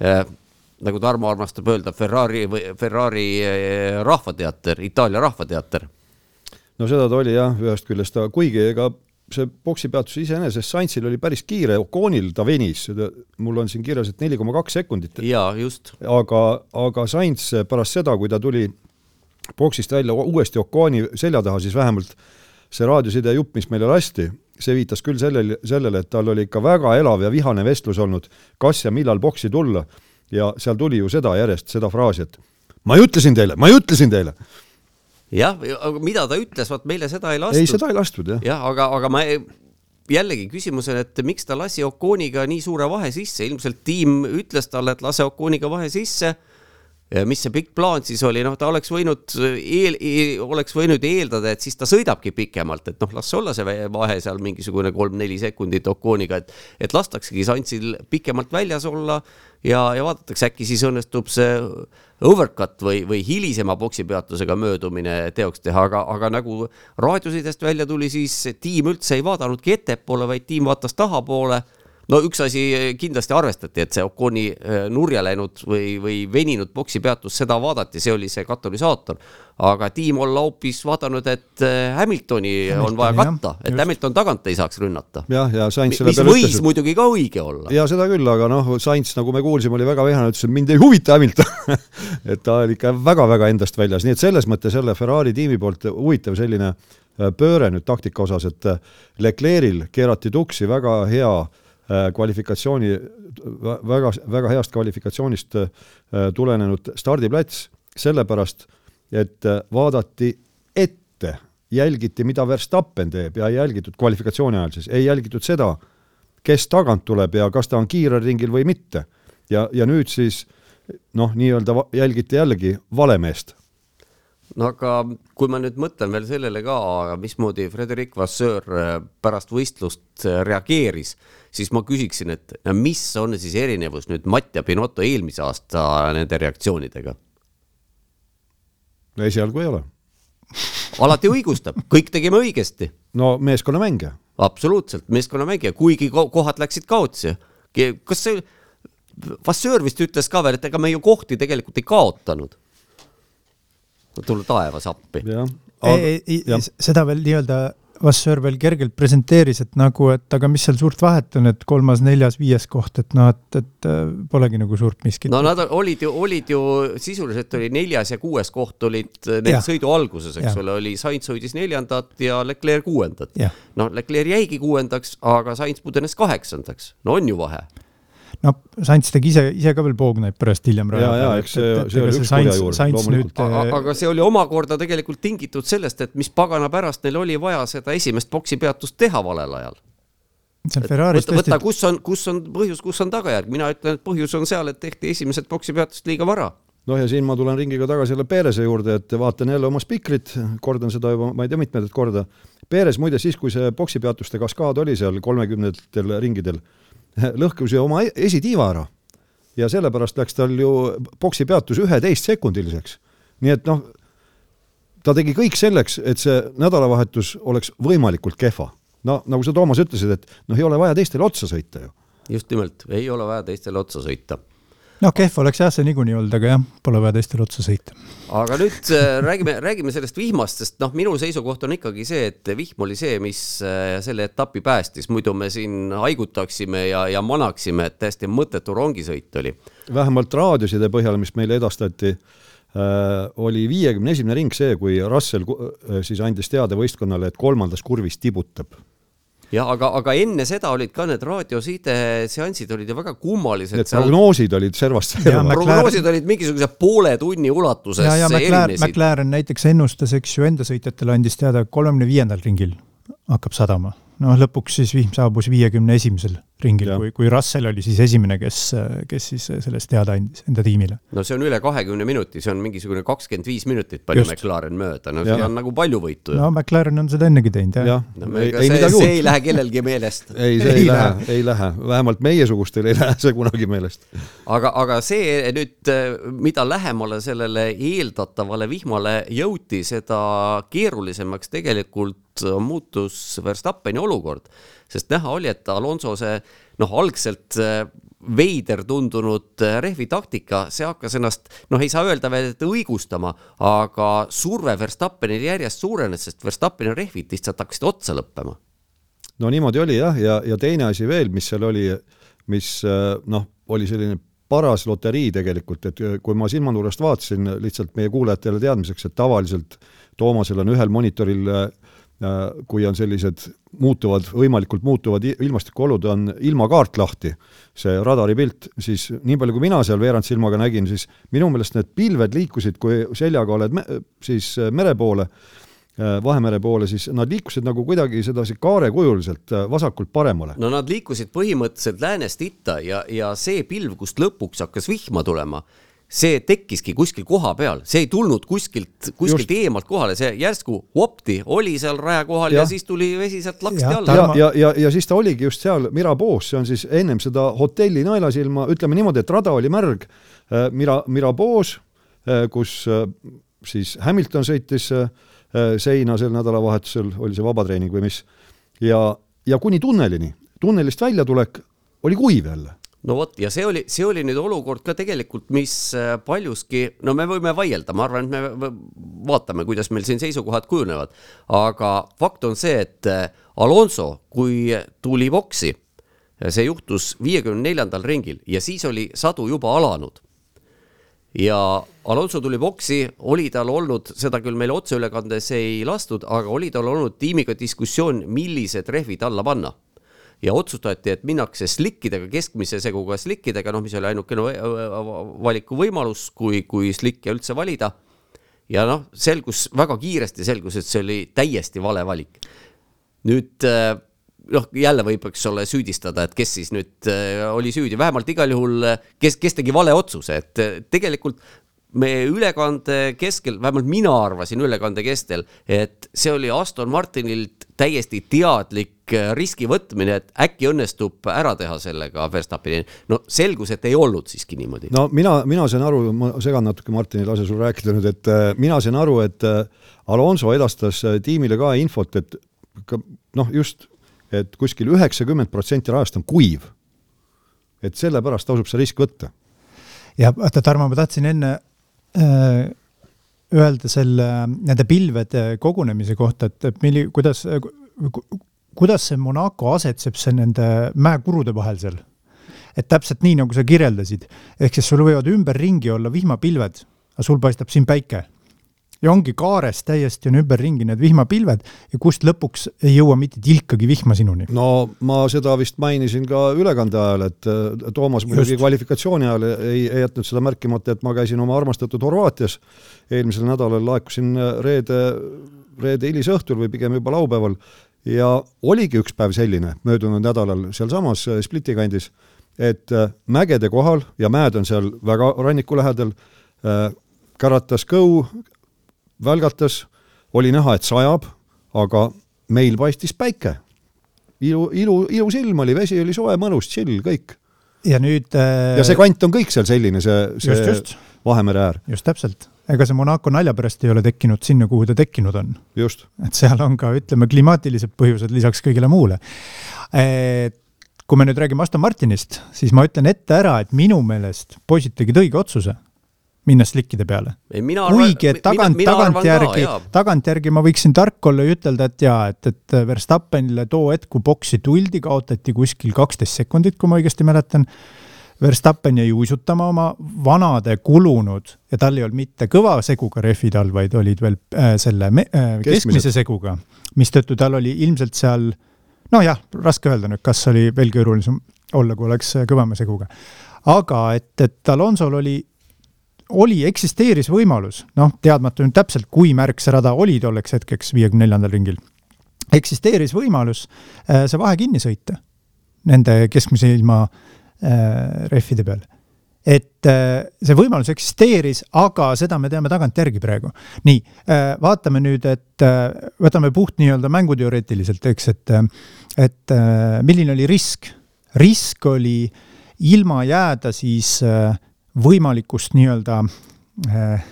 äh, nagu Tarmo armastab öelda, Ferrari või Ferrari eh, rahvateater, Itaalia rahvateater. no seda ta oli jah, ühest küljest, kuigi ega see boksipeatus iseenesest Sainzil oli päris kiire, Oconil ta venis, mul on siin kirjas, et neli koma kaks sekundit. jaa, just. aga, aga Sainz pärast seda, kui ta tuli boksist välja uuesti Oconi selja taha, siis vähemalt see raadioside jupp, mis meile lasti, see viitas küll sellele, sellele, et tal oli ikka väga elav ja vihane vestlus olnud, kas ja millal boksi tulla ja seal tuli ju seda järjest, seda fraasi, et ma ju ütlesin teile, ma ju ütlesin teile. jah, aga mida ta ütles, vot meile seda ei lastud. ei, seda ei lastud, jah. jah, aga, aga ma jällegi küsimus on, et miks ta lasi Oconiga nii suure vahe sisse, ilmselt tiim ütles talle, et lase Oconiga vahe sisse mis see pikk plaan siis oli, noh, ta oleks võinud eel, eel, oleks võinud eeldada, et siis ta sõidabki pikemalt, et noh, las olla see vahe seal mingisugune kolm-neli sekundit Oconiga, et et lastaksegi Santsil pikemalt väljas olla ja, ja vaadatakse, äkki siis õnnestub see overcut või, või hilisema poksipeatusega möödumine teoks teha, aga, aga nagu raadiosidest välja tuli, siis tiim üldse ei vaadanudki ettepoole, vaid tiim vaatas tahapoole no üks asi kindlasti arvestati, et see Oconi äh, nurja läinud või, või veninud boksipeatus, seda vaadati, see oli see katalüsaator. aga tiim olla hoopis vaadanud, et äh, Hamiltoni Hamilton, on vaja katta, et just. Hamilton tagant ei saaks rünnata. jah, ja Sainz selle peale ütles. muidugi ka õige olla. ja seda küll, aga noh, Sainz, nagu me kuulsime, oli väga vihane, ütles, et mind ei huvita Hamilton et ta oli ikka väga-väga endast väljas, nii et selles mõttes jälle Ferrari tiimi poolt huvitav selline äh, pööre nüüd taktika osas, et Leclerc'il keerati tuksi väga hea Äh, kvalifikatsiooni, väga, väga heast kvalifikatsioonist äh, tulenenud stardiplats, sellepärast et äh, vaadati ette, jälgiti, mida Verstappen teeb ja ei jälgitud kvalifikatsiooni ajal siis, ei jälgitud seda, kes tagant tuleb ja kas ta on kiirel ringil või mitte. ja, ja nüüd siis noh, nii-öelda jälgiti jällegi valemeest no aga kui ma nüüd mõtlen veel sellele ka, mismoodi Frederic Vasseur äh, pärast võistlust äh, reageeris, siis ma küsiksin, et mis on siis erinevus nüüd Mattia Pinotto eelmise aasta nende reaktsioonidega? no esialgu ei ole. alati õigustab, kõik tegime õigesti. no meeskonnamängija. absoluutselt, meeskonnamängija, kuigi kohad läksid kaotsi. kas see, Vasseur vist ütles ka veel, et ega me ju kohti tegelikult ei kaotanud tulla taevas appi. seda veel nii-öelda Vasseur veel kergelt presenteeris, et nagu, et aga mis seal suurt vahet on, et kolmas, neljas, viies koht, et noh, et, et äh, polegi nagu suurt miskit. no nad olid ju, olid ju sisuliselt oli neljas ja kuues koht olid äh, nende sõidu alguses, eks ole, oli Sainz hoidis neljandat ja Leclerc kuuendat. noh, Leclerc jäigi kuuendaks, aga Sainz pudenes kaheksandaks, no on ju vahe no Sainz tegi ise, ise ka veel poogneid pärast hiljem. ja, ja eks see, see oli üks kurja juur, loomulikult. aga see oli omakorda tegelikult tingitud sellest, et mis pagana pärast neil oli vaja seda esimest boksipeatust teha valel ajal. võta, võta, kus on, kus on põhjus, kus on tagajärg, mina ütlen, et põhjus on seal, et tehti esimesed boksipeatused liiga vara noh, ja siin ma tulen ringiga tagasi jälle Perese juurde, et vaatan jälle oma spikrit, kordan seda juba, ma ei tea, mitmendat korda. Peres muide siis, kui see boksipeatuste kaskaad oli seal kolmekümnendatel ringidel lõhkus ju oma esitiiva ära. ja sellepärast läks tal ju boksi peatus üheteistsekundiliseks. nii et noh, ta tegi kõik selleks, et see nädalavahetus oleks võimalikult kehva. no nagu sa, Toomas, ütlesid, et noh, ei ole vaja teistele otsa sõita ju. just nimelt, ei ole vaja teistele otsa sõita noh, kehv oleks jah see niikuinii olnud, aga jah, pole vaja teistele otsa sõita. aga nüüd äh, räägime, räägime sellest vihmast, sest noh, minu seisukoht on ikkagi see, et vihm oli see, mis äh, selle etapi päästis, muidu me siin haigutaksime ja, ja manaksime, et täiesti mõttetu rongisõit oli. vähemalt raadioside põhjal, mis meile edastati äh,, oli viiekümne esimene ring see, kui Russell siis andis teada võistkonnale, et kolmandas kurvis tibutab jah, aga, aga enne seda olid ka need raadioside seansid olid ju väga kummalised. Need seal... prognoosid olid servast serva. prognoosid olid mingisuguse poole tunni ulatuses. ja, ja McLaren, McLaren näiteks ennustas, eks ju, enda sõitjatele andis teada, kolmekümne viiendal ringil hakkab sadama noh, lõpuks siis vihm saabus viiekümne esimesel ringil, kui, kui Russell oli siis esimene, kes, kes siis sellest teada andis enda tiimile. no see on üle kahekümne minuti, see on mingisugune kakskümmend viis minutit palju Just. McLaren mööda, no see on nagu palju võitu. no McLaren on seda ennegi teinud, jah ja. no,. ei, ei see, see ei lähe kellelgi meelest ei, see ei, ei lähe, ei lähe, vähemalt meiesugustel ei lähe see kunagi meelest. aga, aga see nüüd, mida lähemale sellele eeldatavale vihmale jõuti, seda keerulisemaks tegelikult muutus Verstappeni olukord, sest näha oli, et Alonso see noh, algselt äh, veider tundunud äh, rehvi taktika, see hakkas ennast, noh, ei saa öelda veel, et õigustama, aga surve Verstappenil järjest suurenes, sest Verstappeni rehvid lihtsalt hakkasid otsa lõppema. no niimoodi oli jah, ja, ja teine asi veel, mis seal oli, mis äh, noh, oli selline paras loterii tegelikult, et kui ma silmanurgast vaatasin lihtsalt meie kuulajatele teadmiseks, et tavaliselt Toomasel on ühel monitoril äh, kui on sellised muutuvad, võimalikult muutuvad ilmastikuolud, on ilmakaart lahti, see radaripilt, siis nii palju, kui mina seal veerand silmaga nägin, siis minu meelest need pilved liikusid, kui seljaga oled me, siis äh, mere poole, äh, Vahemere poole, siis nad liikusid nagu kuidagi sedasi kaarekujuliselt äh, vasakult paremale. no nad liikusid põhimõtteliselt läänest itta ja, ja see pilv, kust lõpuks hakkas vihma tulema, see tekkiski kuskil koha peal, see ei tulnud kuskilt, kuskilt Just. eemalt kohale, see järsku vopti oli seal raja kohal ja, ja siis tuli vesi sealt laksti alla. ja, ja, ja, ja siis ta oligi just seal Mirabeau's, see on siis ennem seda hotelli naelasilma, ütleme niimoodi, et rada oli märg äh,, Mira, Mirabeau's äh,, kus äh, siis Hamilton sõitis seina sel nädalavahetusel, oli see vabatreening või mis, ja, ja kuni tunnelini, tunnelist väljatulek oli kuiv jälle no vot, ja see oli, see oli nüüd olukord ka tegelikult, mis äh, paljuski, no me võime vaielda, ma arvan, et me vaatame, kuidas meil siin seisukohad kujunevad. aga fakt on see, et äh, Alonso, kui tuli boksi, see juhtus viiekümne neljandal ringil ja siis oli sadu juba alanud. ja Alonso tuli boksi, oli tal olnud, seda küll meile otseülekandes ei lastud, aga oli tal olnud tiimiga diskussioon, millised rehvid alla panna ja otsustati, et minnakse slikkidega, keskmise seguga slikkidega, noh, mis oli ainukene valikuvõimalus, kui, kui slikke üldse valida. ja noh, selgus väga kiiresti selgus, et see oli täiesti vale valik. nüüd äh, noh, jälle võib, eks ole, süüdistada, et kes siis nüüd äh, oli süüdi, vähemalt igal juhul, kes, kes tegi vale otsuse, et äh, tegelikult me ülekande keskel, vähemalt mina arvasin ülekande kestel, et see oli Aston Martinilt täiesti teadlik äh, riski võtmine, et äkki õnnestub ära teha sellega Verstappeni. no selgus, et ei olnud siiski niimoodi. no mina, mina sain aru, ma segan natuke Martini, lase sul rääkida nüüd, et äh, mina sain aru, et äh, Alonso edastas tiimile ka infot, et noh, just, et kuskil üheksakümmend protsenti rajast on kuiv. et sellepärast tasub see risk võtta. ja vaata, Tarmo, ma tahtsin enne öelda selle, nende pilvede kogunemise kohta, et, et milli-, kuidas, kuidas see Monaco asetseb see nende mäekurude vahel seal? et täpselt nii, nagu sa kirjeldasid, ehk siis sul võivad ümberringi olla vihmapilved, aga sul paistab siin päike ja ongi kaares täiesti on ümberringi need vihmapilved ja kust lõpuks ei jõua mitte tilkagi vihma sinuni. no ma seda vist mainisin ka ülekande ajal, et äh, Toomas muidugi kvalifikatsiooni ajal ei, ei jätnud seda märkimata, et ma käisin oma armastatud Horvaatias, eelmisel nädalal laekusin äh, reede, reede hilisõhtul või pigem juba laupäeval. Ja oligi üks päev selline möödunud nädalal sealsamas äh, Spliti kandis, et mägede kohal ja mäed on seal väga ranniku lähedal, käratas kõu, välgatas, oli näha, et sajab, aga meil paistis päike. ilu, ilu, ilus ilm oli, vesi oli soe, mõnus, chill, kõik. ja nüüd äh... ja see kant on kõik seal selline, see, see just, just. Vahemere äär. just täpselt. ega see Monaco nalja pärast ei ole tekkinud sinna, kuhu ta tekkinud on. et seal on ka, ütleme, klimaatilised põhjused lisaks kõigele muule. kui me nüüd räägime Aston Martinist, siis ma ütlen ette ära, et minu meelest poisid tegid õige otsuse minna slikkide peale. kuigi, et tagant, tagantjärgi, tagantjärgi ma võiksin tark olla ja ütelda, et jaa, et, et Verstappenile too hetk, kui boksi tuldi, kaotati kuskil kaksteist sekundit, kui ma õigesti mäletan. Verstappen jäi uisutama oma vanade kulunud ja tal ei olnud mitte kõva seguga rehvid all, vaid olid veel äh, selle me, äh, keskmise seguga, mistõttu tal oli ilmselt seal nojah, raske öelda nüüd, kas oli veel keerulisem olla, kui oleks kõvema seguga. aga et, et Alonsol oli oli, eksisteeris võimalus, noh, teadmata nüüd täpselt, kui märg see rada oli tolleks hetkeks viiekümne neljandal ringil, eksisteeris võimalus äh, see vahe kinni sõita nende keskmise ilma äh, rehvide peal. et äh, see võimalus eksisteeris, aga seda me teame tagantjärgi praegu. nii vaatame nüüd, et võtame puht nii-öelda mänguteoreetiliselt, eks, et, et milline oli risk? risk oli ilma jääda siis võimalikust nii-öelda eh,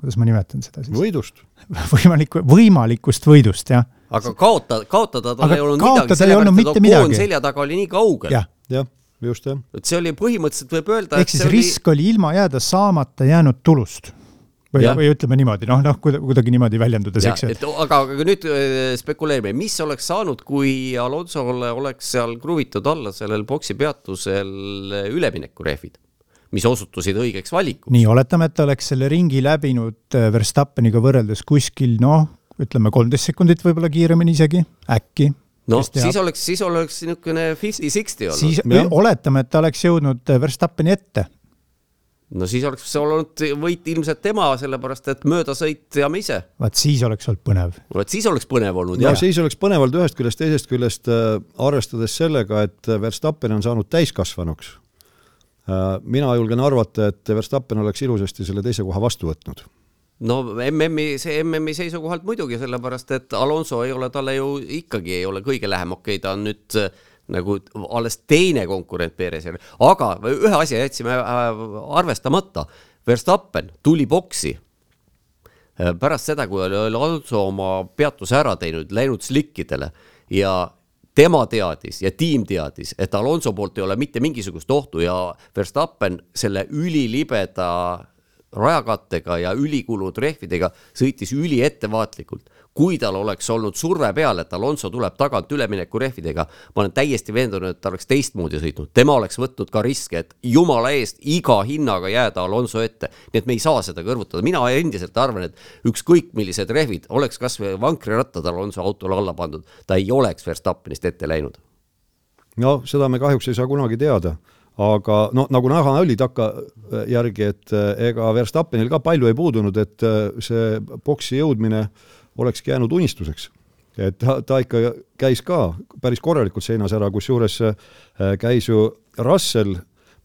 kuidas ma nimetan seda siis? võidust võimaliku, võimalikust võidust, jah. aga kaota, kaotada tal ei olnud midagi, sellepärast et Ocon selja taga oli nii kaugel ja.. jah, just jah. et see oli põhimõtteliselt võib öelda ehk siis risk oli... oli ilma jääda saamata jäänud tulust või, või ütleme niimoodi, noh, noh, kuidagi niimoodi väljendudes, eks ju. aga, aga nüüd äh, spekuleerime, mis oleks saanud, kui Alonsole oleks seal kruvitud alla sellel boksi peatusel üleminekurehvid? Mis osutusid õigeks valikuks. nii, oletame, et ta oleks selle ringi läbinud äh, Verstappeniga võrreldes kuskil noh, ütleme kolmteist sekundit võib-olla kiiremini isegi, äkki. no siis oleks, siis oleks niisugune fifty-sixty olnud. siis ja. oletame, et ta oleks jõudnud äh, Verstappeni ette. no siis oleks see olnud võit ilmselt tema, sellepärast et möödasõit teame ise. vaat siis oleks olnud põnev. vot siis oleks põnev olnud no, jah. siis oleks põnev olnud ühest küljest, teisest küljest äh, arvestades sellega, et Verstappen on saanud täiskasvanuks mina julgen arvata, et Verstappen oleks ilusasti selle teise koha vastu võtnud. No MM-i, see MM-i seisukohalt muidugi, sellepärast et Alonso ei ole talle ju ikkagi ei ole kõige lähem, okei okay,, ta on nüüd äh, nagu alles teine konkurent Perezile, aga ühe asja jätsime äh, arvestamata. Verstappen tuli boksi. Pärast seda, kui oli Alonso oma peatuse ära teinud, läinud slikkidele ja tema teadis ja tiim teadis, et Alonso poolt ei ole mitte mingisugust ohtu ja Verstappen selle ülilibeda rajakattega ja ülikulunud rehvidega sõitis üliettevaatlikult kui tal oleks olnud surve peal, et Alonso tuleb tagant üleminekurehvidega, ma olen täiesti veendunud, et ta oleks teistmoodi sõitnud, tema oleks võtnud ka riske, et jumala eest iga hinnaga jääda Alonso ette. nii et me ei saa seda kõrvutada, mina endiselt arvan, et ükskõik millised rehvid oleks kasvõi vankrirattad Alonso autole alla pandud, ta ei oleks Verstappenist ette läinud. no seda me kahjuks ei saa kunagi teada aga no nagu näha oli takkajärgi, et ega Verstappenil ka palju ei puudunud, et see boksi jõudmine äh, olekski jäänud unistuseks. et ta, ta ikka käis ka päris korralikult seinas ära, kusjuures äh, käis ju Russell,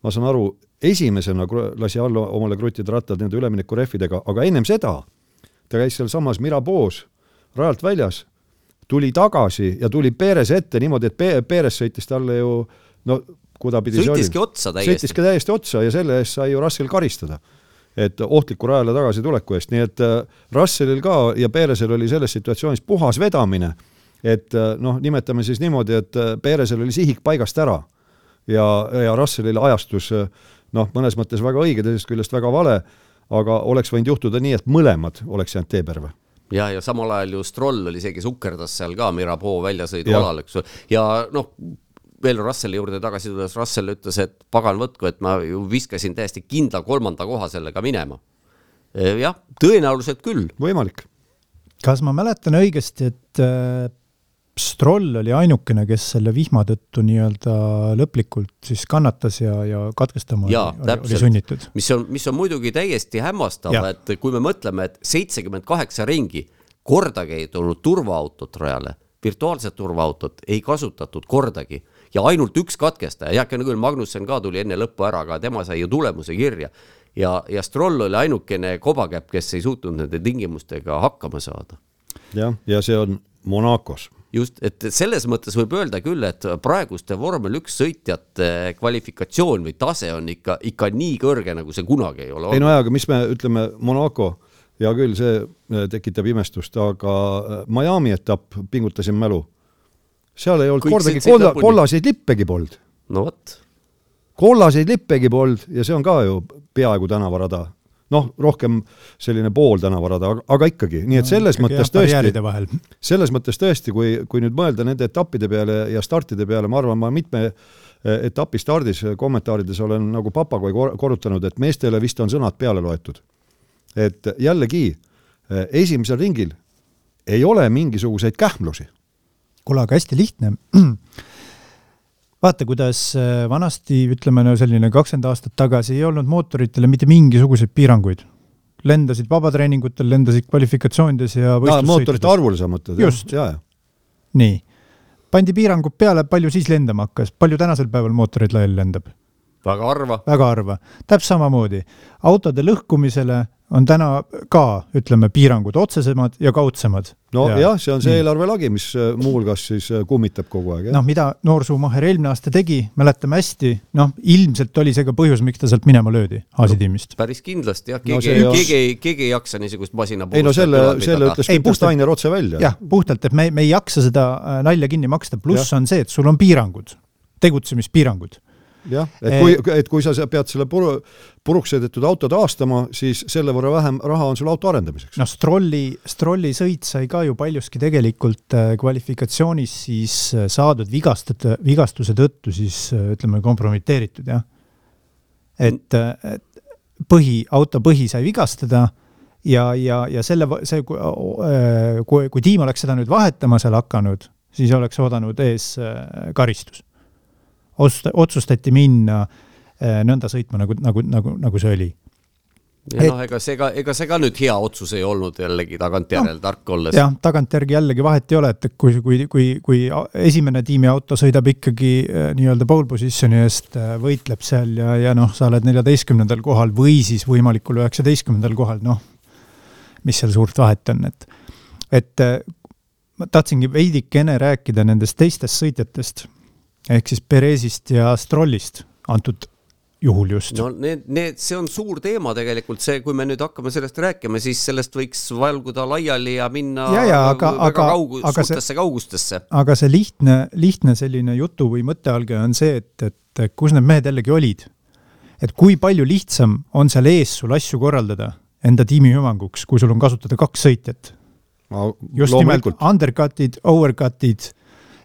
ma saan aru, esimesena lasi alla omale kruttida rattad nende üleminekurehvidega, aga ennem seda ta käis sealsamas Mirabeau's rajalt väljas, tuli tagasi ja tuli Perez ette niimoodi, et Perez sõitis talle ju no kudapidi sõitiski otsa täiesti. sõitiski täiesti otsa ja selle eest sai ju Russell karistada et ohtliku rajale tagasituleku eest, nii et äh, Russellil ka ja Perezil oli selles situatsioonis puhas vedamine. et äh, noh, nimetame siis niimoodi, et äh, Perezil oli sihik paigast ära. Ja, ja Russellil ajastus noh, mõnes mõttes väga õige, teisest küljest väga vale, aga oleks võinud juhtuda nii, et mõlemad oleks jäänud teeperve ja, ja samal ajal ju Stroll oli see, kes ukkerdas seal ka Mirabeau väljasõidualal, eks ju, ja noh, veel Russelli juurde tagasi tulles, Russell ütles, et pagan võtku, et ma ju viskasin täiesti kindla kolmanda koha sellega minema. Jah, tõenäoliselt küll. võimalik. kas ma mäletan õigesti, et äh, Stroll oli ainukene, kes selle vihma tõttu nii-öelda lõplikult siis kannatas ja, ja katkestama ja, oli, oli sunnitud? mis on, mis on muidugi täiesti hämmastav, et kui me mõtleme, et seitsekümmend kaheksa ringi kordagi ei tulnud turvaautot rajale virtuaalset turvaautot ei kasutatud kordagi ja ainult üks katkestaja, heakene küll, Magnussen ka tuli enne lõppu ära, aga tema sai ju tulemuse kirja. ja, ja Stroll oli ainukene kobakäpp, kes ei suutnud nende tingimustega hakkama saada. jah, ja see on Monacos just, et selles mõttes võib öelda küll, et praeguste vormel üks sõitjate kvalifikatsioon või tase on ikka, ikka nii kõrge, nagu see kunagi ei ole olnud. ei no jaa, aga mis me ütleme, Monaco, hea küll, see äh, tekitab imestust, aga äh, Miami etapp, pingutasin mälu seal ei olnud Kõik kordagi kolla, kollaseid lippegi polnud. no vot. kollaseid lippegi polnud ja see on ka ju peaaegu tänavarada. noh, rohkem selline pool tänavarada, aga ikkagi, nii et selles no, mõttes tõesti, selles mõttes tõesti, kui, kui nüüd mõelda nende etappide peale ja startide peale, ma arvan, ma mitme eh, etapi stardis kommentaarides olen nagu papagoi korrutanud, et meestele vist on sõnad peale loetud. et jällegi, eh, esimesel ringil ei ole mingisuguseid kähmlusi kuule, aga hästi lihtne. vaata, kuidas äh, vanasti, ütleme no selline kakskümmend aastat tagasi ei olnud mootoritele mitte mingisuguseid piiranguid. lendasid vabatreeningutel, lendasid kvalifikatsioonides ja no, mootorite arvule sa mõtled? just. nii. pandi piirangud peale, palju siis lendama hakkas, palju tänasel päeval mootoreid laiali lendab? Väga harva. väga harva. täpselt samamoodi. autode lõhkumisele on täna ka, ütleme, piirangud otsesemad ja kaudsemad. no ja. see on see eelarvelagi, mis äh, muuhulgas siis äh, kummitab kogu aeg. noh, mida Noorsuumacher eelmine aasta tegi, mäletame hästi, noh, ilmselt oli see ka põhjus, miks ta sealt minema löödi Aasi tiimist no,. päris kindlasti jah, keegi no,, keegi ei, keegi ei jaksa niisugust masina ei no selle, selle ütles küll Steiner otse välja. jah, puhtalt, et me, me ei jaksa seda äh, nalja kinni maksta, pluss on see, et sul on piirangud, tegutsemispiirangud jah, et kui, et kui sa pead selle puru, puruks sõidetud auto taastama, siis selle võrra vähem raha on sul auto arendamiseks. noh, Strolli, Strolli sõit sai ka ju paljuski tegelikult äh, kvalifikatsioonis siis äh, saadud vigastada, vigastuse tõttu siis ütleme, kompromiteeritud, jah. et, et põhi, auto põhi sai vigastada ja, ja, ja selle, see, kui, kui tiim oleks seda nüüd vahetama seal hakanud, siis oleks oodanud ees karistus otsustati minna äh, nõnda sõitma, nagu, nagu, nagu, nagu see oli. ja noh, ega see ka, ega see ka nüüd hea otsus ei olnud jällegi tagantjärele no, tark olles. jah, tagantjärgi jällegi vahet ei ole, et kui, kui, kui, kui esimene tiimiauto sõidab ikkagi äh, nii-öelda pole position'i eest, äh, võitleb seal ja, ja noh, sa oled neljateistkümnendal kohal või siis võimalikul üheksateistkümnendal kohal, noh, mis seal suurt vahet on, et, et ma tahtsingi veidikene rääkida nendest teistest sõitjatest ehk siis Perezist ja Strollist antud juhul just. no need, need, see on suur teema tegelikult, see, kui me nüüd hakkame sellest rääkima, siis sellest võiks valguda laiali ja minna ja, ja, aga, väga aga, kaugu, aga suurtesse see, kaugustesse. aga see lihtne, lihtne selline jutu või mõttealge on see, et, et kus need mehed jällegi olid. et kui palju lihtsam on seal ees sul asju korraldada enda tiimi hüvanguks, kui sul on kasutada kaks sõitjat. just nimelt undercut'id, overcut'id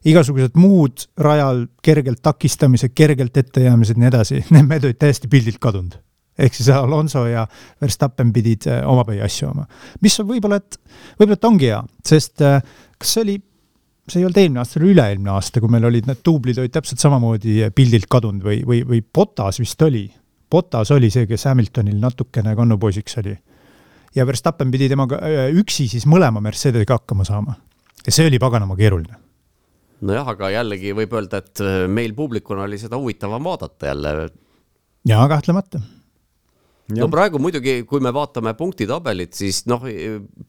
igasugused muud rajal kergelt takistamised, kergelt ettejäämised, nii edasi, need mehed olid täiesti pildilt kadunud. ehk siis Alonso ja Verstappen pidid äh, omapäi asju oma. mis võib-olla, et, võib-olla et ongi hea, sest äh, kas see oli, see ei olnud eelmine aasta, see oli üle-eelmine aasta, kui meil olid need duublid olid täpselt samamoodi pildilt kadunud või, või, või Botas vist oli. Botas oli see, kes Hamiltonil natukene kannupoisiks oli. ja Verstappen pidi temaga äh, üksi siis mõlema Mercedesega hakkama saama. ja see oli paganama keeruline nojah, aga jällegi võib öelda, et äh, meil publikuna oli seda huvitavam vaadata jälle. jaa, kahtlemata. no praegu muidugi, kui me vaatame punktitabelit, siis noh,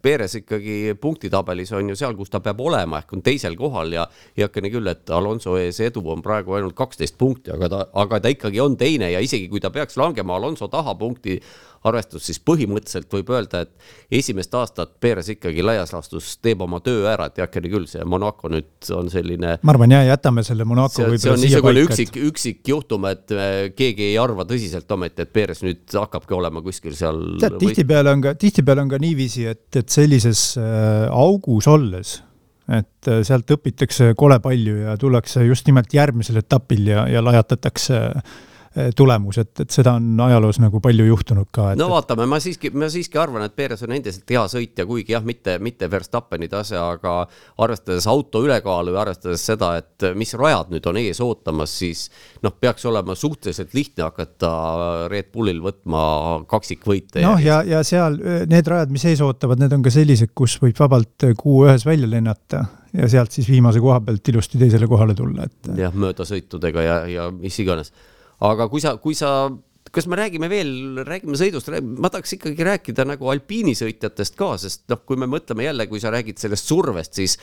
Perez ikkagi punktitabelis on ju seal, kus ta peab olema, ehk on teisel kohal ja heakene küll, et Alonso ees edu on praegu ainult kaksteist punkti, aga ta, aga ta ikkagi on teine ja isegi kui ta peaks langema Alonso taha punkti arvestus, siis põhimõtteliselt võib öelda, et esimest aastat Perez ikkagi laias laastus teeb oma töö ära, et heakene küll, see Monaco nüüd on selline. ma arvan jah, jätame selle Monaco võib-olla siia paika. see üksik, üksik juhtum, et äh, keegi ei arva tõsiselt ometi, et Perez nüüd hakkabki olema kuskil seal. tead, tihtipeale on ka, tihtipeale on ka niiviisi, et, et sellises äh, augus olles et äh, sealt õpitakse kole palju ja tullakse just nimelt järgmisel etapil ja, ja lajatatakse äh, tulemus, et, et seda on ajaloos nagu palju juhtunud ka. no vaatame, ma siiski, ma siiski arvan, et Perez on endiselt hea sõitja, kuigi jah, mitte, mitte Verstappeni tase, aga arvestades auto ülekaalu ja arvestades seda, et mis rajad nüüd on ees ootamas, siis noh, peaks olema suhteliselt lihtne hakata Red Bullil võtma kaksikvõite. noh, ja, ja seal need rajad, mis ees ootavad, need on ka sellised, kus võib vabalt kuu ühes välja lennata ja sealt siis viimase koha pealt ilusti teisele kohale tulla, et. jah, möödasõitudega ja, ja mis iganes aga kui sa, kui sa kas me räägime veel, räägime sõidust, ma tahaks ikkagi rääkida nagu alpiinisõitjatest ka, sest noh, kui me mõtleme jälle, kui sa räägid sellest survest, siis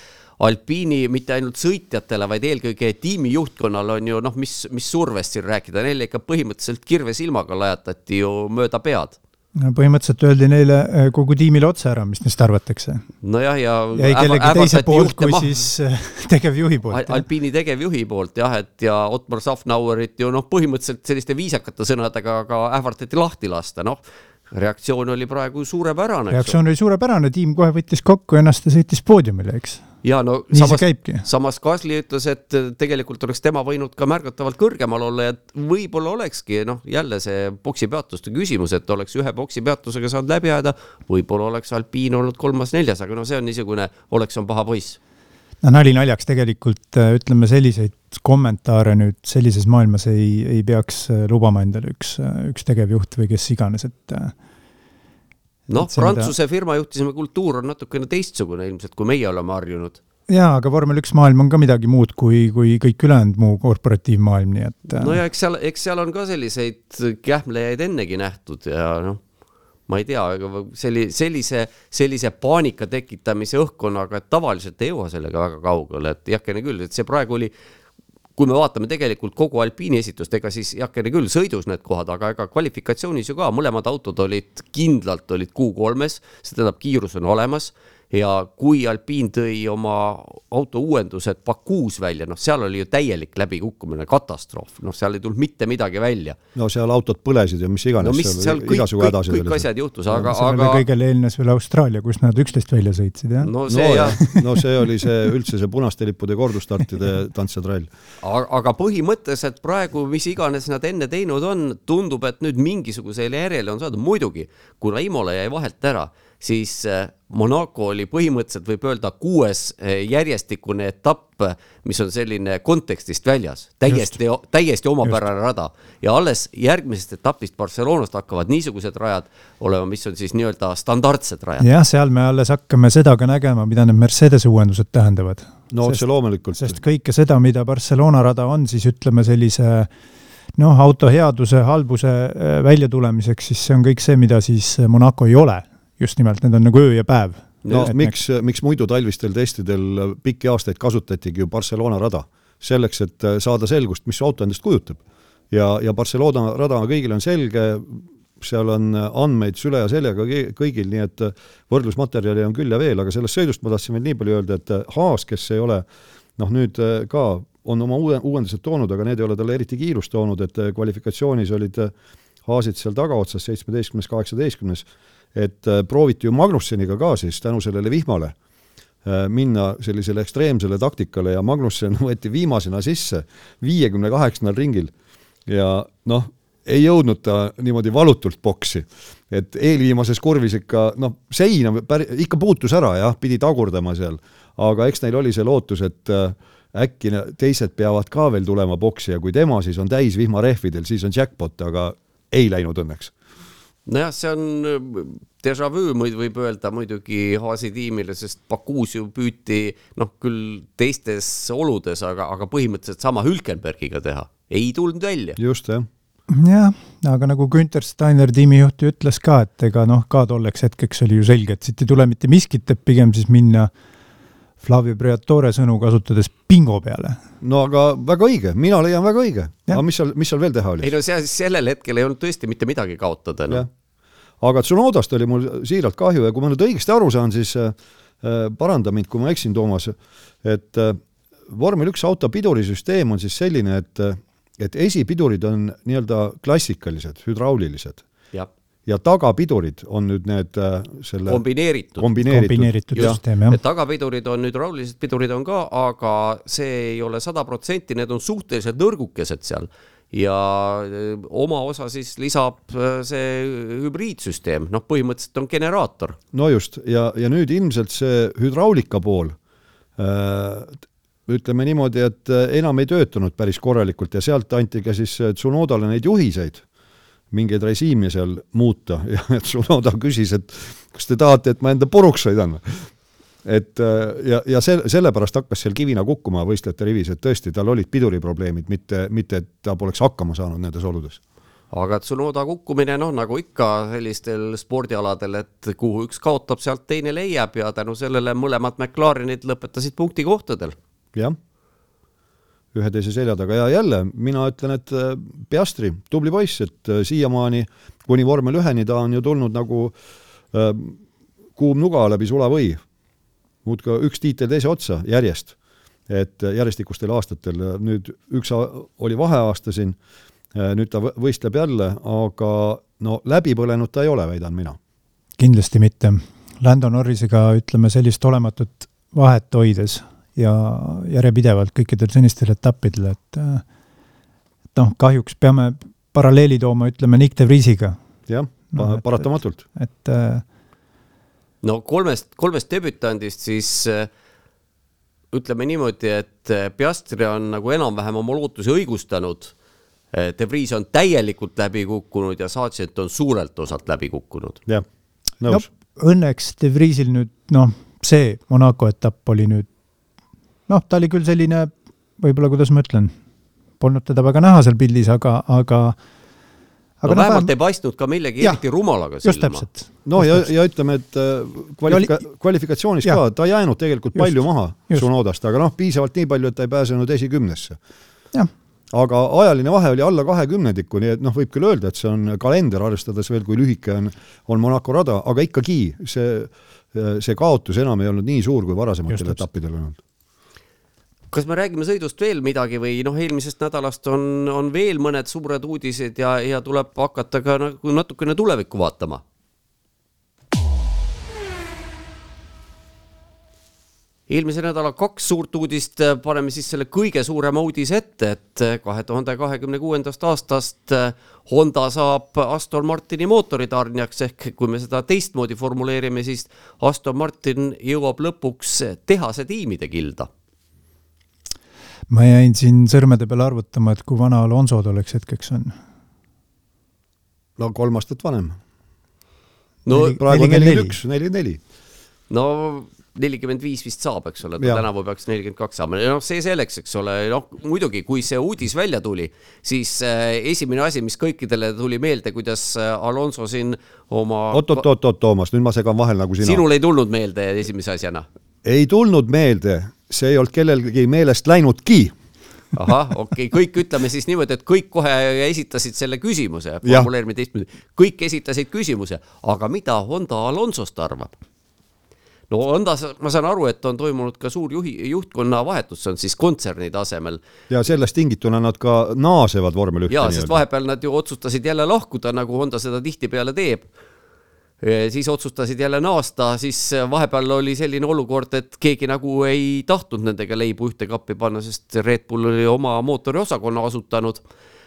alpiini mitte ainult sõitjatele, vaid eelkõige tiimi juhtkonnal on ju noh, mis, mis survest siin rääkida, neile ikka põhimõtteliselt kirvesilmaga lajatati ju mööda pead põhimõtteliselt öeldi neile äh, kogu tiimile otse ära, mis neist arvatakse. nojah, ja. ja ei kellegi teise poolt kui siis äh, tegevjuhi poolt. Alpiini tegevjuhi poolt jah, et ja Otmar Safnauerit ju noh, põhimõtteliselt selliste viisakate sõnadega ka ähvardati lahti lasta, noh reaktsioon oli praegu suurepärane. reaktsioon oli suurepärane, tiim kohe võttis kokku ennast ja sõitis poodiumile, eks ja no nii samas, samas Kasli ütles, et tegelikult oleks tema võinud ka märgatavalt kõrgemal olla ja võib-olla olekski noh, jälle see boksipeatuste küsimus, et oleks ühe boksipeatusega saanud läbi ajada, võib-olla oleks alpiin olnud kolmas-neljas, aga no see on niisugune oleks on paha poiss. no nali naljaks tegelikult ütleme selliseid kommentaare nüüd sellises maailmas ei, ei peaks lubama endale üks, üks tegevjuht või kes iganes, et noh, Prantsuse mida... firma juhtisime kultuur on natukene teistsugune ilmselt, kui meie oleme harjunud. jaa, aga vormel üks maailm on ka midagi muud kui, kui kõik ülejäänud muu korporatiivmaailm, nii et. no ja eks seal, eks seal on ka selliseid kähmlejaid ennegi nähtud ja noh, ma ei tea, ega selli-, sellise, sellise paanika tekitamise õhkkonnaga, et tavaliselt ei jõua sellega väga kaugele, et heakene küll, et see praegu oli kui me vaatame tegelikult kogu alpiini esitust, ega siis heakene küll, sõidus need kohad, aga ega kvalifikatsioonis ju ka mõlemad autod olid kindlalt olid Q3-s, see tähendab, kiirus on olemas ja kui Alpine tõi oma auto uuendused Bakuus välja, noh, seal oli ju täielik läbikukkumine, katastroof, noh, seal ei tulnud mitte midagi välja. no seal autod põlesid ja mis iganes no,, seal, seal kõik, kõik, kõik, kõik asjad juhtus, aga, aga. kõigele eelnes veel Austraalia, kus nad üksteist välja sõitsid, jah? no see no, jah no see oli see üldse see punaste lippude kordusstartide tantsetrall. aga, aga põhimõtteliselt praegu, mis iganes nad enne teinud on, tundub, et nüüd mingisugusele järjele on saadud, muidugi kuna Imola jäi vahelt ära siis äh, Monaco oli põhimõtteliselt võib öelda kuues äh, järjestikune etapp, mis on selline kontekstist väljas, täiesti, täiesti omapärane Just. rada ja alles järgmisest etapist Barcelonast hakkavad niisugused rajad olema, mis on siis nii-öelda standardsed rajad. jah, seal me alles hakkame seda ka nägema, mida need Mercedese uuendused tähendavad. no otse loomulikult. sest kõike seda, mida Barcelona rada on, siis ütleme sellise noh, auto headuse, halbuse äh, väljatulemiseks, siis see on kõik see, mida siis Monaco ei ole just nimelt, need on nagu öö ja päev. no et miks, miks muidu talvistel testidel pikki aastaid kasutatigi ju Barcelona rada? selleks, et saada selgust, mis auto endast kujutab. ja, ja Barcelona rada kõigil on selge, seal on andmeid süle ja seljega kõigil, nii et võrdlusmaterjali on küll ja veel, aga sellest sõidust ma tahtsin veel nii palju öelda, et Haas, kes ei ole noh, nüüd ka on oma uue, uuendused toonud, aga need ei ole talle eriti kiirust toonud, et kvalifikatsioonis olid Haasid seal tagaotsas, seitsmeteistkümnes, kaheksateistkümnes, et prooviti ju Magnusseniga ka siis tänu sellele vihmale Äh, minna sellisele ekstreemsele taktikale ja Magnussen võeti viimasena sisse viiekümne kaheksandal ringil. Ja noh, ei jõudnud ta niimoodi valutult boksi. et eelviimases kurvis ikka noh, seina pär-, ikka puutus ära jah, pidi tagurdama seal, aga eks neil oli see lootus, et äh, äkki teised peavad ka veel tulema boksi ja kui tema siis on täis vihmarehvidel, siis on jackpot, aga ei läinud õnneks nojah, see on äh, déjà vu, võib öelda muidugi Haasi tiimile, sest Bakuus ju püüti noh, küll teistes oludes, aga, aga põhimõtteliselt sama Hülkenbergiga teha, ei tulnud välja. just, jah. jah, aga nagu Günter Steiner, tiimijuht ju ütles ka, et ega noh, ka tolleks hetkeks oli ju selge, et siit ei tule mitte miskit, et pigem siis minna Flavio Briatore sõnu kasutades bingo peale. no aga väga õige, mina leian väga õige. aga mis seal, mis seal veel teha oli? ei no see, sellel hetkel ei olnud tõesti mitte midagi kaotada no.. aga Tsunodast oli mul siiralt kahju ja kui ma nüüd õigesti aru saan, siis äh, äh paranda mind, kui ma eksin, Toomas, et äh, vormel üks auto pidurisüsteem on siis selline, et äh, et esipidurid on nii-öelda klassikalised, hüdraulilised. Ja tagapidurid on nüüd need äh, selle kombineeritud, kombineeritud, kombineeritud süsteem, jah. tagapidurid on hüdraulilised pidurid on ka, aga see ei ole sada protsenti, need on suhteliselt nõrgukesed seal. Ja äh, oma osa siis lisab äh, see hübriidsüsteem, noh, põhimõtteliselt on generaator. no just, ja, ja nüüd ilmselt see hüdraulika pool ütleme niimoodi, et enam ei töötanud päris korralikult ja sealt anti ka siis Tsunodale neid juhiseid mingeid režiime seal muuta. Ja et Tsunoda küsis, et kas te tahate, et ma enda puruks sõidan? Et äh, ja, ja see, sellepärast hakkas seal kivina kukkuma võistlejate rivis, et tõesti, tal olid piduriprobleemid, mitte, mitte et ta poleks hakkama saanud nendes oludes. Aga Tsunoda kukkumine, noh, nagu ikka sellistel spordialadel, et kuhu üks kaotab, sealt teine leiab ja tänu sellele mõlemad McLarenid lõpetasid punktikohtadel. jah ühe teise selja taga ja jälle mina ütlen, et äh, Piastri, tubli poiss, et äh, siiamaani kuni vormel üheni ta on ju tulnud nagu äh, kuum nuga läbi sulavõi. muudkui üks tiitel teise otsa järjest, et äh, järjestikustel aastatel, nüüd üks oli vaheaasta siin, nüüd ta võistleb jälle, aga no läbi põlenud ta ei ole, väidan mina. kindlasti mitte. Lando Norrisega ütleme sellist olematut vahet hoides ja järjepidevalt kõikidel senistel etappidel, et et noh, kahjuks peame paralleeli tooma, ütleme, Nick de Vriesiga. jah no,, paratamatult. et, et äh, no kolmest, kolmest debütandist siis äh, ütleme niimoodi, et äh, Piastri on nagu enam-vähem oma lootusi õigustanud. De Vries on täielikult läbi kukkunud ja Sargent on suurelt osalt läbi kukkunud. jah, nõus no,. Õnneks De Vriesil nüüd noh, see Monaco etapp oli nüüd noh, ta oli küll selline, võib-olla, kuidas ma ütlen, polnud teda väga näha seal pildis, aga, aga aga no, no vähemalt ei paistnud ka millegi eriti rumalaga silma. no ja, ja ütleme, et äh, kvalifika-, kvalifikatsioonis ja. ka, ta ei jäänud tegelikult just, palju maha Tsunodast, aga noh, piisavalt nii palju, et ta ei pääsenud esikümnesse. aga ajaline vahe oli alla kahekümnendiku, nii et noh, võib küll öelda, et see on kalender, arvestades veel, kui lühike on, on Monaco rada, aga ikkagi see, see kaotus enam ei olnud nii suur, kui varasematel etappidel olnud kas me räägime sõidust veel midagi või noh, eelmisest nädalast on, on veel mõned suured uudised ja, ja tuleb hakata ka nagu natukene tulevikku vaatama? eelmise nädala kaks suurt uudist, paneme siis selle kõige suurema uudise ette, et kahe tuhande kahekümne kuuendast aastast Honda saab Aston Martini mootoritarnijaks ehk kui me seda teistmoodi formuleerime, siis Aston Martin jõuab lõpuks tehase tiimide kilda ma jäin siin sõrmede peale arvutama, et kui vana Alonso tolleks hetkeks on? no kolm aastat vanem. no praegu on nelikümmend üks, nelikümmend neli. no nelikümmend viis vist saab, eks ole, tänavu peaks nelikümmend kaks saama, noh, see selleks, eks ole, noh, muidugi, kui see uudis välja tuli, siis äh, esimene asi, mis kõikidele tuli meelde, kuidas äh, Alonso siin oma oot-oot-oot-oot, Toomas, nüüd ma segan vahele nagu sina. sinul ei tulnud meelde esimese asjana? ei tulnud meelde see ei olnud kellelgi meelest läinudki. ahah, okei okay., kõik ütleme siis niimoodi, et kõik kohe esitasid selle küsimuse, formuleerime teistmoodi, kõik esitasid küsimuse, aga mida Honda Alonsost arvab? no Hondas, ma saan aru, et on toimunud ka suur juhi, juhtkonna vahetus, see on siis kontserni tasemel. ja sellest tingituna nad ka naasevad vormel ühte. jaa, sest vahepeal nad ju otsustasid jälle lahkuda, nagu Honda seda tihtipeale teeb siis otsustasid jälle naasta, siis vahepeal oli selline olukord, et keegi nagu ei tahtnud nendega leibu ühte kappi panna, sest Red Bull oli oma mootoriosakonna asutanud.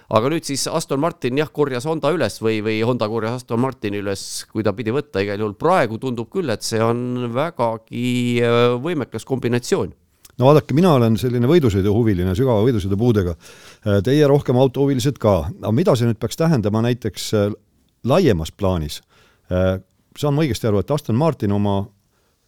aga nüüd siis Aston Martin jah, korjas Honda üles või, või Honda korjas Aston Martini üles, kui ta pidi võtta, igal juhul praegu tundub küll, et see on vägagi äh, võimekas kombinatsioon no vaadake, mina olen selline võidusõiduhuviline, sügava võidusõidupuudega. Äh, teie rohkem autohuvilised ka, aga mida see nüüd peaks tähendama näiteks äh, laiemas plaanis? Äh, saan ma õigesti aru, et Aston Martin oma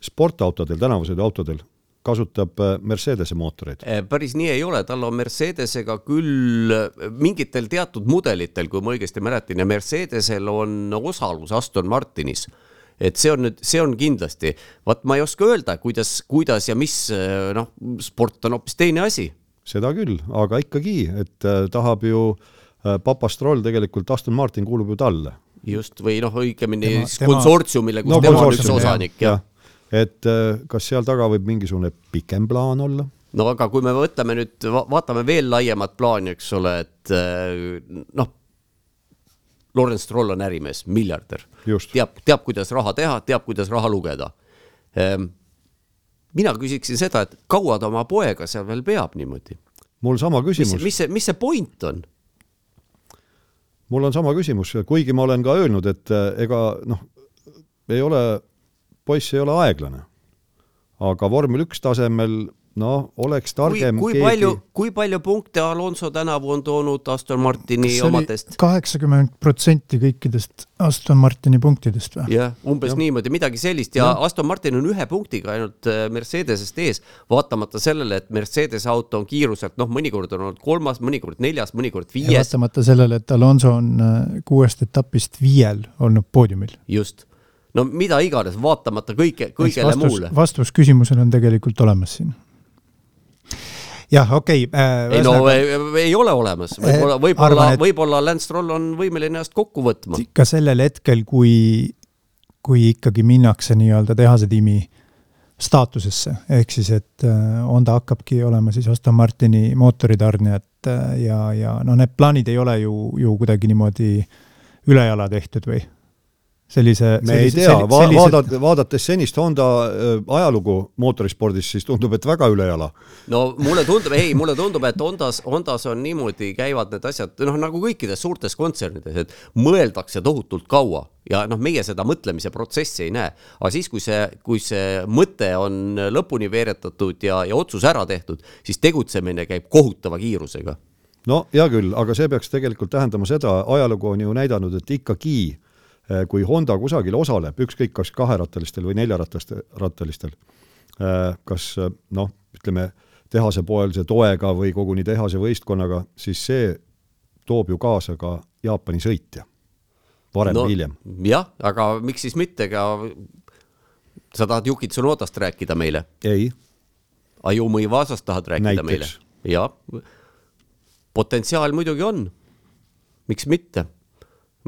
sportautodel, tänavasõiduautodel kasutab äh, Mercedese mootoreid? Äh, päris nii ei ole, tal on Mercedesega küll mingitel teatud mudelitel, kui ma õigesti mäletan, ja Mercedesel on osalus Aston Martinis et see on nüüd, see on kindlasti, vaat ma ei oska öelda, kuidas, kuidas ja mis, noh, sport on hoopis teine asi. seda küll, aga ikkagi, et tahab ju papastroll tegelikult, Aston Martin kuulub ju talle just, või noh, õigemini konsortsiumile, kus no, tema on üks osanik, jah ja. et äh, kas seal taga võib mingisugune pikem plaan olla? no aga kui me võtame nüüd, vaatame veel laiemat plaani, eks ole, et äh, noh, Lawrence Stroll on ärimees, miljardär. teab, teab, kuidas raha teha, teab, kuidas raha lugeda. Ehm, mina küsiksin seda, et kaua ta oma poega seal veel peab niimoodi? mul sama küsimus. mis see, mis see point on? Mul on sama küsimus, kuigi ma olen ka öelnud, et eh, ega noh, ei ole, poiss ei ole aeglane. aga vormel üks tasemel noh, oleks targem kui, kui keegi... palju, kui palju punkte Alonso tänavu on toonud Aston Martini omadest? kaheksakümmend protsenti kõikidest Aston Martini punktidest või? jah, umbes ja. niimoodi, midagi sellist ja, ja Aston Martin on ühe punktiga ainult äh, Mercedesest ees, vaatamata sellele, et Mercedese auto on kiiruselt noh, mõnikord on olnud kolmas, mõnikord neljas, mõnikord viies. vaatamata sellele, et Alonso on äh, kuuest etapist viiel olnud poodiumil. just no mida iganes, vaatamata kõike, kõigele vastus, muule. vastus küsimusele on tegelikult olemas siin jah, okei okay, äh,. ei no ei, ei ole olemas, võib-olla, võib-olla, võib-olla Lance Stroll on võimeline ennast kokku võtma. ka sellel hetkel, kui, kui ikkagi minnakse nii-öelda tehase tiimi staatusesse, ehk siis, et äh, Honda hakkabki olema siis Aston Martini mootoritarnijad äh, ja, ja noh, need plaanid ei ole ju, ju kuidagi niimoodi ülejala tehtud või sellise me sellise, ei tea, va sellised... vaadat-, vaadates senist Honda äh, ajalugu mootorispordis, siis tundub, et väga ülejala. no mulle tundub, ei, mulle tundub, et Hondas, Hondas on niimoodi, käivad need asjad, noh, nagu kõikides suurtes kontsernides, et mõeldakse tohutult kaua ja noh, meie seda mõtlemise protsessi ei näe. aga siis, kui see, kui see mõte on lõpuni veeretatud ja, ja otsus ära tehtud, siis tegutsemine käib kohutava kiirusega. no hea küll, aga see peaks tegelikult tähendama seda, ajalugu on ju näidanud, et ikkagi kui Honda kusagil osaleb, ükskõik kas kaherattalistel või neljarattalistel, äh, kas äh, noh, ütleme, tehasepoolse toega või koguni tehase võistkonnaga, siis see toob ju kaasa ka Jaapani sõitja, varem no, või hiljem. jah, aga miks siis mitte ka, sa tahad Yuki Tsunodast rääkida meile? ei. Ayumi Ivasast tahad rääkida Näiteks. meile? jah, potentsiaal muidugi on, miks mitte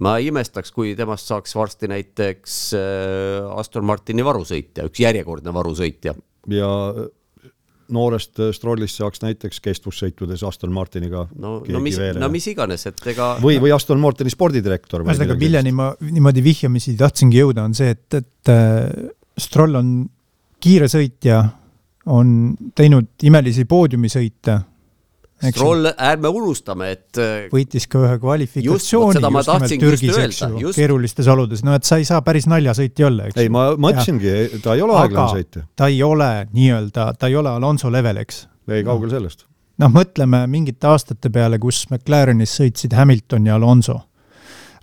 ma ei imestaks, kui temast saaks varsti näiteks äh, Aston Martini varusõitja, üks järjekordne varusõitja. ja äh, noorest äh, Strollist saaks näiteks kestvussõitudes Aston Martiniga no, no mis, no mis iganes, et ega või, või Aston Martini spordidirektor. ühesõnaga, milleni ma niimoodi vihjamisi tahtsingi jõuda, on see, et, et Stroll on kiire sõitja, on teinud imelisi poodiumisõite Stroll, ärme unustame, et äh, võitis ka ühe kvalifikatsiooni just, just nimelt Türgis, eks ju, keerulistes oludes, no et sa ei saa päris naljasõitja olla, eks ei, ma mõtlesingi, ta ei ole aeglane sõitja. ta ei ole nii-öelda, ta ei ole Alonso level, eks. ei, kaugel sellest. noh, mõtleme mingite aastate peale, kus McLarenis sõitsid Hamilton ja Alonso.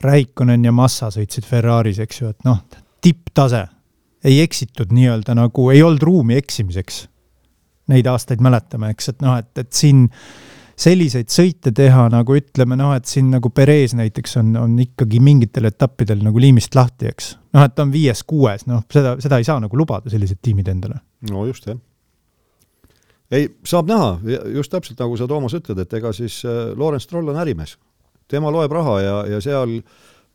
Raikkonen ja Massa sõitsid Ferraris, eks ju, et noh, tipptase. ei eksitud nii-öelda nagu, ei olnud ruumi eksimiseks neid aastaid mäletame, eks, et noh, et, et siin selliseid sõite teha, nagu ütleme noh, et siin nagu Perez näiteks on, on ikkagi mingitel etappidel nagu liimist lahti, eks. noh, et ta on viies-kuues, noh, seda, seda ei saa nagu lubada, sellised tiimid endale. no just, jah. ei, saab näha, just täpselt nagu sa, Toomas, ütled, et ega siis äh, Lawrence Stroll on ärimees. tema loeb raha ja, ja seal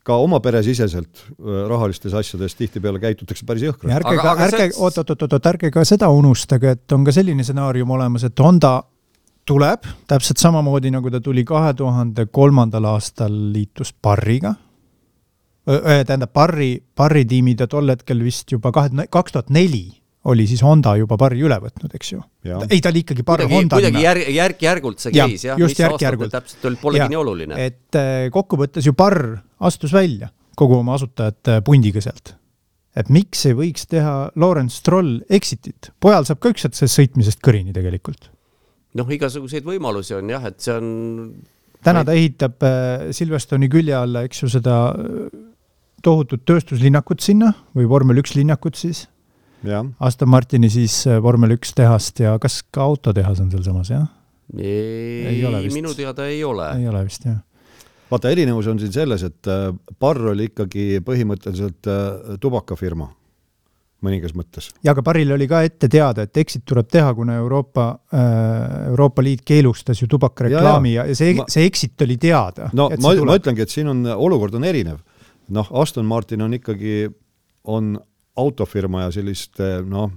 ka oma peresiseselt äh, rahalistes asjades tihtipeale käitutakse päris jõhkralt. ärge aga, ka, ärge, oot-oot-oot, ärge ka seda unustage, et on ka selline stsenaarium olemas, et Honda tuleb täpselt samamoodi, nagu ta tuli kahe tuhande kolmandal aastal liitus Barriga, tähendab, Barri, Barri tiimi ta tol hetkel vist juba kahe, kaks tuhat neli oli siis Honda juba Barri üle võtnud, eks ju. ei, ta oli ikkagi Barri Honda kuidagi nime. järg, järk-järgult see käis jah ja,, mis aastatel täpselt oli, polegi nii oluline. et äh, kokkuvõttes ju Barr astus välja kogu oma asutajate pundiga sealt. et miks ei võiks teha Lawrence Stroll exit'it, pojal saab ka ükskord sellest sõitmisest kõrini tegelikult. Noh, igasuguseid võimalusi on jah, et see on täna ta ehitab äh, Silverstone'i külje alla, eks ju, seda äh, tohutut tööstuslinnakut sinna või vormel üks linnakut siis Aston Martini siis äh, vormel üks tehast ja kas ka autotehas on sealsamas, jah? ei, ei minu teada ei ole. ei ole vist, jah. vaata, erinevus on siin selles, et Barr oli ikkagi põhimõtteliselt tubakafirma mõningas mõttes. ja aga Barril oli ka ette teada, et exit tuleb teha, kuna Euroopa äh,, Euroopa Liit keelustas ju tubakareklaami ja, ja, ja see ma..., see exit oli teada. no ma, ma ütlengi, et siin on, olukord on erinev. noh, Aston Martin on ikkagi, on autofirma ja selliste noh,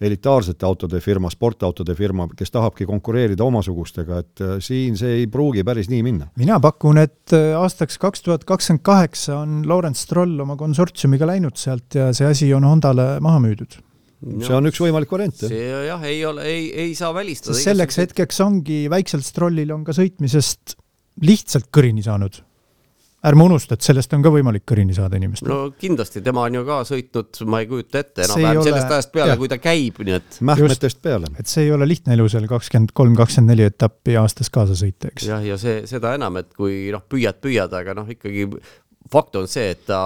elitaarsete autode firma, sportautode firma, kes tahabki konkureerida omasugustega, et äh, siin see ei pruugi päris nii minna. mina pakun, et äh, aastaks kaks tuhat kakskümmend kaheksa on Lawrence Stroll oma konsortsiumiga läinud sealt ja see asi on Hondale maha müüdud no, see on üks võimalik variant, see jah, ei ole, ei, ei saa välistada. selleks hetkeks ongi väikselt Strollil on ka sõitmisest lihtsalt kõrini saanud ärme unusta, et sellest on ka võimalik kõrini saada inimestel. no kindlasti, tema on ju ka sõitnud, ma ei kujuta ette enam-vähem ole... sellest ajast peale, kui ta käib, nii et. mähkmetest peale. et see ei ole lihtne elu seal kakskümmend kolm, kakskümmend neli etappi aastas kaasa sõita, eks. jah, ja see, seda enam, et kui noh, püüad, püüad, aga noh, ikkagi fakt on see, et ta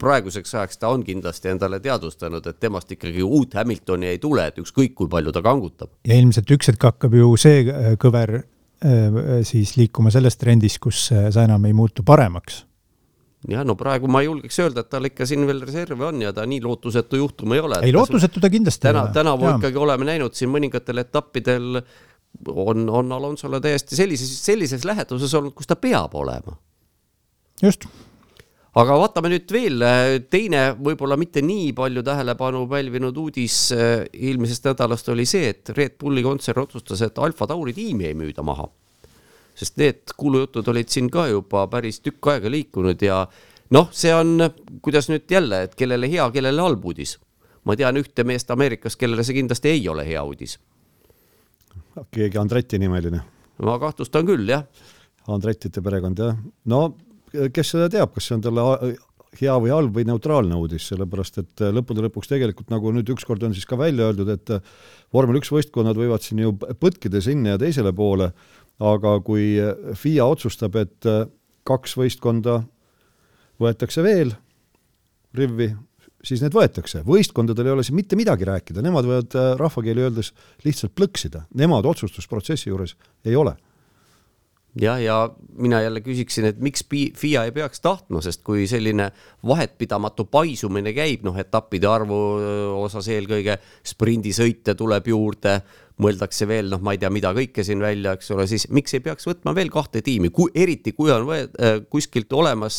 praeguseks ajaks ta on kindlasti endale teadvustanud, et temast ikkagi uut Hamiltoni ei tule, et ükskõik kui palju ta kangutab. ja ilmselt üks hetk hakkab ju see äh, kõver siis liikuma selles trendis, kus sa enam ei muutu paremaks. jah, no praegu ma julgeks öelda, et tal ikka siin veel reserve on ja ta nii lootusetu juhtum ei ole. ei, lootusetu ta kindlasti täna, ei ole. tänavu ikkagi oleme näinud siin mõningatel etappidel on, on Alonsole täiesti sellises, sellises läheduses olnud, kus ta peab olema. just aga vaatame nüüd veel, teine võib-olla mitte nii palju tähelepanu pälvinud uudis eh, eelmisest nädalast oli see, et Red Bulli kontsern otsustas, et Alfa Tauri tiimi ei müüda maha. sest need kuulujutud olid siin ka juba päris tükk aega liikunud ja noh, see on, kuidas nüüd jälle, et kellele hea, kellele halb uudis. ma tean ühte meest Ameerikas, kellele see kindlasti ei ole hea uudis. keegi Andretti nimeline? ma kahtlustan küll, jah. Andrettide perekond, jah. no kes seda teab, kas see on talle hea või halb või neutraalne uudis, sellepärast et äh, lõppude lõpuks tegelikult nagu nüüd ükskord on siis ka välja öeldud, et äh, vormel üks võistkonnad võivad siin ju põtkida sinna ja teisele poole, aga kui äh, FIA otsustab, et kaks võistkonda võetakse veel rivvi, siis need võetakse. võistkondadel ei ole siin mitte midagi rääkida, nemad võivad rahvakeeli öeldes lihtsalt plõksida, nemad otsustusprotsessi juures ei ole jah, ja mina jälle küsiksin, et miks FIA ei peaks tahtma, sest kui selline vahetpidamatu paisumine käib, noh, etappide arvu osas eelkõige sprindisõite tuleb juurde, mõeldakse veel, noh, ma ei tea, mida kõike siin välja, eks ole, siis miks ei peaks võtma veel kahte tiimi, kui eriti, kui on võet, kuskilt olemas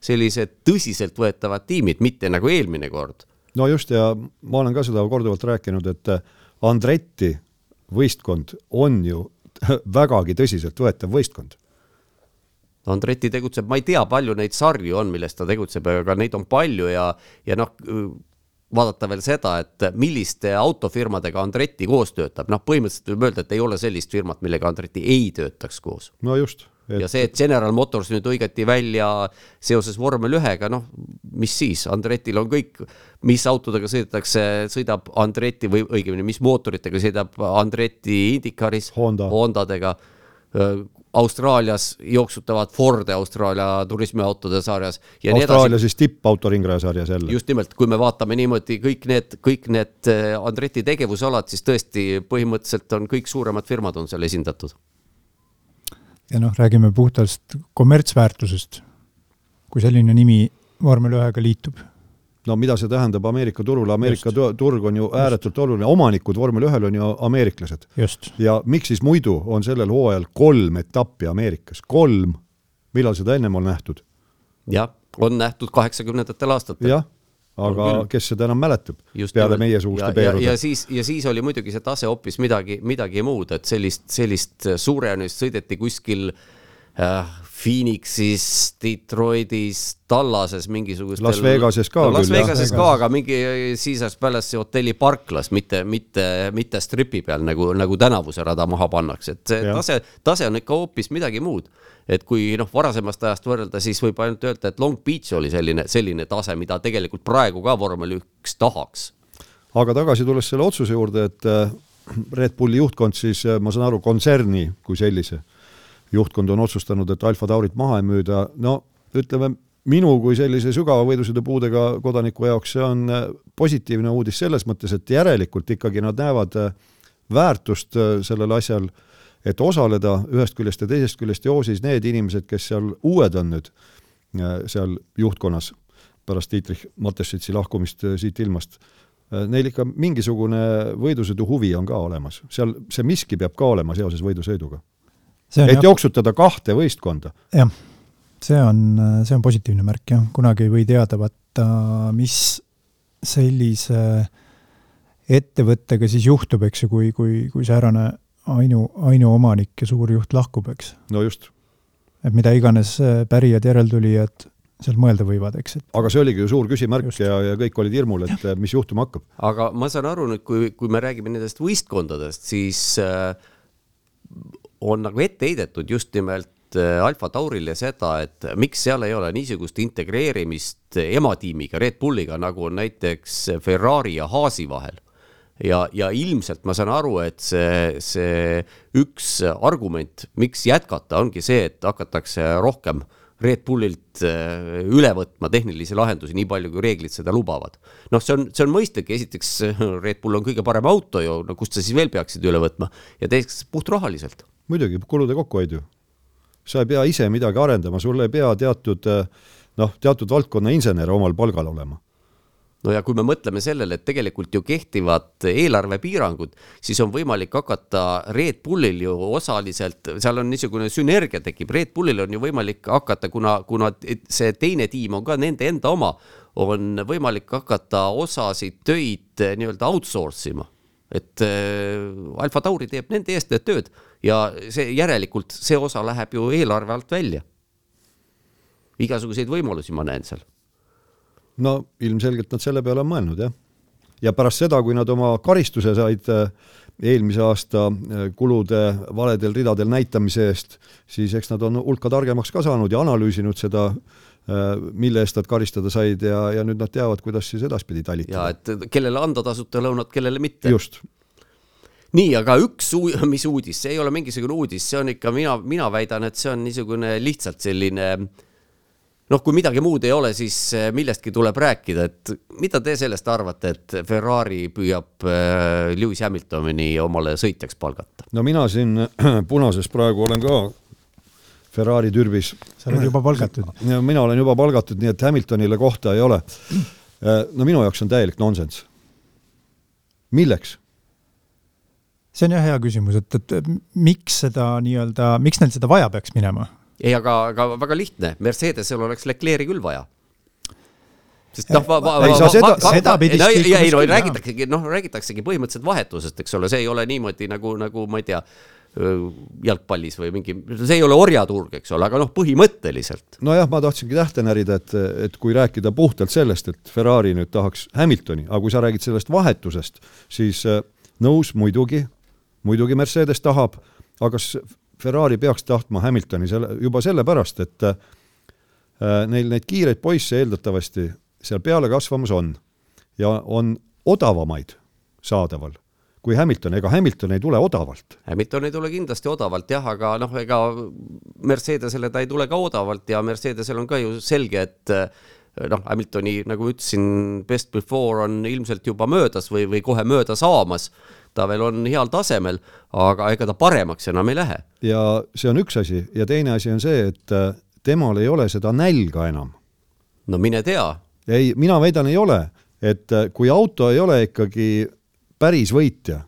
sellised tõsiseltvõetavad tiimid, mitte nagu eelmine kord. no just, ja ma olen ka seda korduvalt rääkinud, et Andretti võistkond on ju vägagi tõsiseltvõetav võistkond. Andreti tegutseb, ma ei tea, palju neid sarju on, milles ta tegutseb, aga neid on palju ja, ja noh, vaadata veel seda, et milliste autofirmadega Andretti koos töötab, noh, põhimõtteliselt võib öelda, et ei ole sellist firmat, millega Andretti ei töötaks koos. no just et.... ja see, et General Motors nüüd hõigati välja seoses vormel ühega, noh, mis siis, Andretil on kõik, mis autodega sõidetakse, sõidab Andreti või õigemini, mis mootoritega sõidab Andreti Indicaris Honda., Hondadega. Austraalias jooksutavad Forde Austraalia turismiautode sarjas. Austraalia siis tippautoringraja sarjas jälle. just nimelt, kui me vaatame niimoodi kõik need, kõik need Andreti tegevusalad, siis tõesti põhimõtteliselt on kõik suuremad firmad on seal esindatud ja noh, räägime puhtast kommertsväärtusest, kui selline nimi vormel ühega liitub. no mida see tähendab Ameerika turule, Ameerika Just. turg on ju ääretult oluline, omanikud vormel ühel on ju ameeriklased. ja miks siis muidu on sellel hooajal kolm etappi Ameerikas, kolm, millal seda ennem on nähtud? jah, on nähtud kaheksakümnendatel aastatel. jah, aga kes seda enam mäletab Just peale meiesuguste peerude. ja siis, ja siis oli muidugi see tase hoopis midagi, midagi muud, et sellist, sellist suurejoonist sõideti kuskil äh, Phoenixis, Detroitis, Tallases mingisugustel. Las Vegases ka no, Las Vegases ka, aga mingi Caesars Palace'i hotelli parklas, mitte, mitte, mitte stripi peal nagu, nagu tänavuse rada maha pannakse, et see ja. tase, tase on ikka hoopis midagi muud. Et kui noh, varasemast ajast võrrelda, siis võib ainult öelda, et Long Beach oli selline, selline tase, mida tegelikult praegu ka vormel üks tahaks. aga tagasi tulles selle otsuse juurde, et äh, Red Bulli juhtkond siis, äh, ma saan aru, kontserni kui sellise juhtkond on otsustanud, et Alfa Taurit maha ei müüda, no ütleme, minu kui sellise sügava võidusõidupuudega kodaniku jaoks see on äh, positiivne uudis selles mõttes, et järelikult ikkagi nad näevad väärtust sellel asjal, et osaleda ühest küljest ja teisest küljest ja siis need inimesed, kes seal uued on nüüd seal juhtkonnas pärast Dietrich Mateschitsi lahkumist siit ilmast, neil ikka mingisugune võidusõidu huvi on ka olemas, seal see miski peab ka olema seoses võidusõiduga et jah. jooksutada kahte võistkonda. jah, see on, see on positiivne märk jah, kunagi ei või teada vaata, mis sellise ettevõttega siis juhtub, eks ju, kui, kui, kui säärane ainu, ainuomanik ja suurjuht lahkub, eks. no just. et mida iganes pärijad, järeltulijad seal mõelda võivad, eks, et aga see oligi ju suur küsimärk Just. ja, ja kõik olid hirmul, et mis juhtuma hakkab. aga ma saan aru nüüd, kui, kui me räägime nendest võistkondadest, siis äh, on nagu ette heidetud just nimelt äh, Alfa Taurile seda, et miks seal ei ole niisugust integreerimist ematiimiga, Red Bulliga, nagu on näiteks Ferrari ja Haasi vahel. Ja, ja ilmselt ma saan aru, et see, see üks argument, miks jätkata, ongi see, et hakatakse rohkem Red Bullilt äh, üle võtma tehnilisi lahendusi, nii palju kui reeglid seda lubavad. noh, see on, see on mõistlik, esiteks Red Bull on kõige parem auto ju, no kust sa siis veel peaksid üle võtma? Ja teiseks puhtrahaliselt. Muidugi, kulude kokkuhoid ju. sa ei pea ise midagi arendama, sul ei pea teatud noh, teatud valdkonna insener omal palgal olema no ja kui me mõtleme sellele, et tegelikult ju kehtivad eelarvepiirangud, siis on võimalik hakata Red Bullil ju osaliselt, seal on niisugune sünergia tekib, Red Bullil on ju võimalik hakata, kuna, kuna see teine tiim on ka nende enda oma, on võimalik hakata osasid töid nii-öelda outsource ima et äh, Alfa Tauri teeb nende eest need tööd ja see järelikult see osa läheb ju eelarve alt välja. igasuguseid võimalusi ma näen seal. No ilmselgelt nad selle peale on mõelnud jah. ja pärast seda, kui nad oma karistuse said äh, eelmise aasta äh, kulude valedel ridadel näitamise eest, siis eks nad on hulka targemaks ka saanud ja analüüsinud seda Äh, mille eest nad karistada said ja, ja nüüd nad teavad, kuidas siis edaspidi talitada. ja et kellele anda tasuta lõunat, kellele mitte. just. nii, aga üks, mis uudis, see ei ole mingisugune uudis, see on ikka, mina, mina väidan, et see on niisugune lihtsalt selline noh, kui midagi muud ei ole, siis äh, millestki tuleb rääkida, et mida te sellest arvate, et Ferrari püüab äh, Lewis Hamiltoni omale sõitjaks palgata? no mina siin punases praegu olen ka Ferrari türbis. sa oled juba palgatud? mina olen juba palgatud, nii et Hamiltonile kohta ei ole. no minu jaoks on täielik nonsenss. milleks? see on jah hea küsimus, et, et miks seda nii-öelda, miks neil seda vaja peaks minema? Ei, aga, aga väga lihtne, Mercedesel oleks Leclerc'i küll vaja. Sest noh, ei saa seda, sedapidi no, ei no räägitaksegi, noh, räägitaksegi põhimõtteliselt vahetusest, eks ole, see ei ole niimoodi nagu, nagu ma ei tea, jalgpallis või mingi, see ei ole orjaturg, eks ole, aga noh, põhimõtteliselt. nojah, ma tahtsingi tähte närida, et, et kui rääkida puhtalt sellest, et Ferrari nüüd tahaks Hamiltoni, aga kui sa räägid sellest vahetusest, siis nõus muidugi, muidugi Mercedes tahab, aga kas Ferrari peaks tahtma Hamiltoni selle, juba sellepärast, et äh, neil neid kiireid poisse eeldatavasti seal peale kasvamas on ja on odavamaid saadaval kui Hamilton, ega Hamilton ei tule odavalt. Hamilton ei tule kindlasti odavalt jah, aga noh, ega Mercedesele ta ei tule ka odavalt ja Mercedesel on ka ju selge, et noh, Hamiltoni, nagu ma ütlesin, best before on ilmselt juba möödas või, või kohe mööda saamas. Ta veel on heal tasemel, aga ega ta paremaks enam ei lähe. ja see on üks asi ja teine asi on see, et temal ei ole seda nälga enam. no mine tea ei, mina väidan, ei ole, et äh, kui auto ei ole ikkagi päris võitja,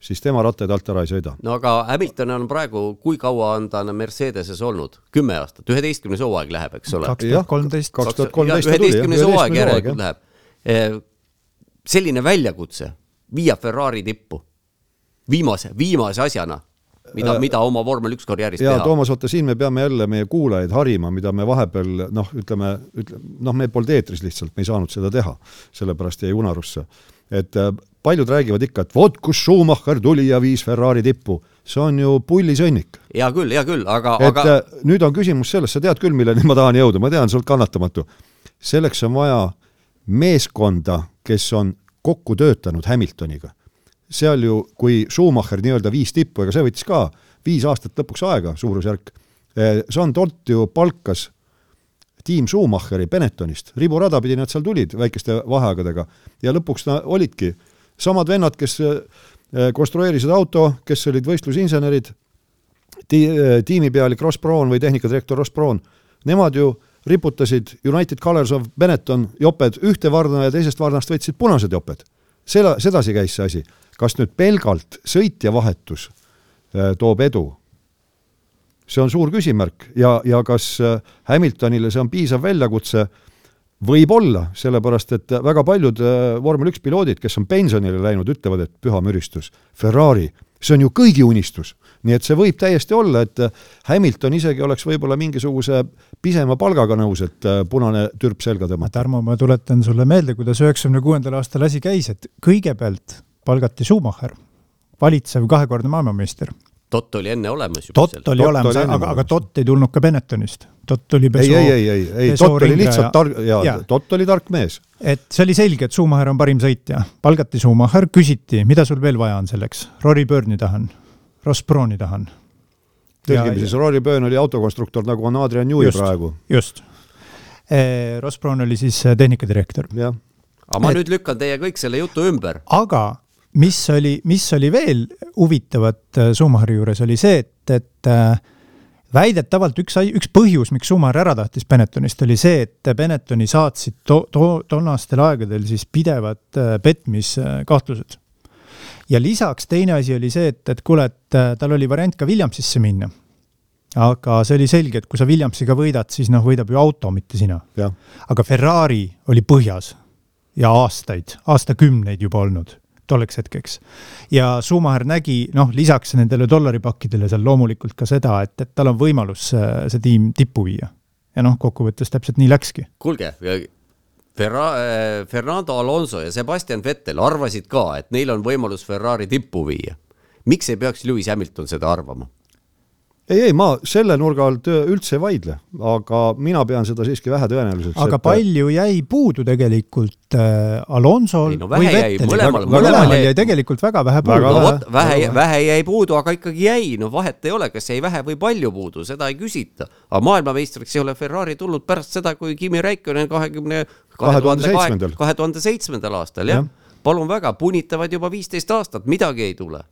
siis tema rattaid alt ära ei sõida. no aga Hamilton on praegu, kui kaua on ta Mercedeses olnud? kümme aastat, üheteistkümnes hooaeg läheb, eks ole? kaks tuhat kolmteist. kaks tuhat kolmteist ta tuli, jah. üheteistkümnes hooaeg järelikult läheb. Eh, selline väljakutse, viia Ferrari tippu viimase, viimase asjana mida äh,, mida oma vormel üks karjääris ja, teha. Toomas, vaata siin me peame jälle meie kuulajaid harima, mida me vahepeal noh, ütleme, ütleme, noh, me polnud eetris lihtsalt, me ei saanud seda teha, sellepärast jäi unarusse. et äh, paljud räägivad ikka, et vot kus Schumacher tuli ja viis Ferrari tippu. see on ju pullisõnnik. hea küll, hea küll, aga, et aga äh, nüüd on küsimus selles, sa tead küll, milleni ma tahan jõuda, ma tean, sa oled kannatamatu. selleks on vaja meeskonda, kes on kokku töötanud Hamiltoniga seal ju, kui Schumacher nii-öelda viis tippu, ega see võttis ka viis aastat lõpuks aega, suurusjärk, Jean Todt ju palkas tiim Schumacheri Benettonist, riburada pidi nad seal tulid väikeste vaheaegadega ja lõpuks na, olidki samad vennad, kes eh, konstrueerisid auto, kes olid võistlusinsenerid, ti-, eh, tiimipealik Ross Brown või tehnikadirektor Ross Brown, nemad ju riputasid United Colors of Benetton joped ühte varna ja teisest varnast võtsid punased joped. Seda, sedasi käis see asi kas nüüd pelgalt sõitja vahetus äh, toob edu? see on suur küsimärk ja, ja kas äh, Hamiltonile see on piisav väljakutse, võib-olla, sellepärast et väga paljud äh, vormel üks piloodid, kes on pensionile läinud, ütlevad, et püha müristus, Ferrari, see on ju kõigi unistus. Nii et see võib täiesti olla, et Hamilton isegi oleks võib-olla mingisuguse pisema palgaga nõus, et punane türp selga tõmmata. Tarmo, ma tuletan sulle meelde, kuidas üheksakümne kuuendal aastal asi käis, et kõigepealt palgati Schumacher, valitsev kahekordne maailmameister. Tott oli enne olemas juba. Tott oli olemas, aga, aga Tott ei tulnud ka Benettonist. Tott oli Peso, ei, ei, ei, ei, ei, Tott oli lihtsalt tark, jaa ja., Tott oli tark mees. et see oli selge, et Schumacher on parim sõitja. palgati Schumacher, küsiti, mida sul veel vaja on selleks? Rory Byrne'i tahan, Ross Browni tahan. tõlgime siis, Rory Byrne oli autokonstruktor, nagu on Adrian Newey praegu. just. Ross Brown oli siis eh, tehnikadirektor. aga ma et, nüüd lükkan teie kõik selle jutu ümber. aga mis oli, mis oli veel huvitavat äh, Schumacheri juures, oli see, et, et äh, väidetavalt üks, üks põhjus, miks Schumacher ära tahtis Benettonist, oli see, et Benettoni saatsid to-, to-, tollastel aegadel siis pidevad äh, petmiskahtlused. Ja lisaks teine asi oli see, et, et kuule, et tal oli variant ka Williamsisse minna. aga see oli selge, et kui sa Williamsiga võidad, siis noh, võidab ju auto, mitte sina. aga Ferrari oli põhjas ja aastaid, aastakümneid juba olnud tolleks hetkeks. ja Schumacher nägi noh, lisaks nendele dollaripakkidele seal loomulikult ka seda, et, et tal on võimalus see, see tiim tippu viia. ja noh, kokkuvõttes täpselt nii läkski. kuulge, Ferra-, äh, Fernando Alonso ja Sebastian Vettel arvasid ka, et neil on võimalus Ferrari tippu viia. miks ei peaks Lewis Hamilton seda arvama? ei, ei, ma selle nurga alt üldse ei vaidle, aga mina pean seda siiski vähetõenäoliseks. aga et... palju jäi puudu tegelikult äh, Alonsol no, või Vettelil? mõlemal, mõlemal jäi tegelikult väga vähe puudu. no vot, vähe, vähe jäi puudu, aga ikkagi jäi, no vahet ei ole, kas jäi vähe või palju puudu, seda ei küsita. aga maailmameistriks ei ole Ferrari tulnud pärast seda, kui Kimi Räikkönen kahekümne, kahe tuhande seitsmendal, kahe tuhande seitsmendal aastal, jah ja. palun väga, punitavad juba viisteist aastat, midagi ei tule.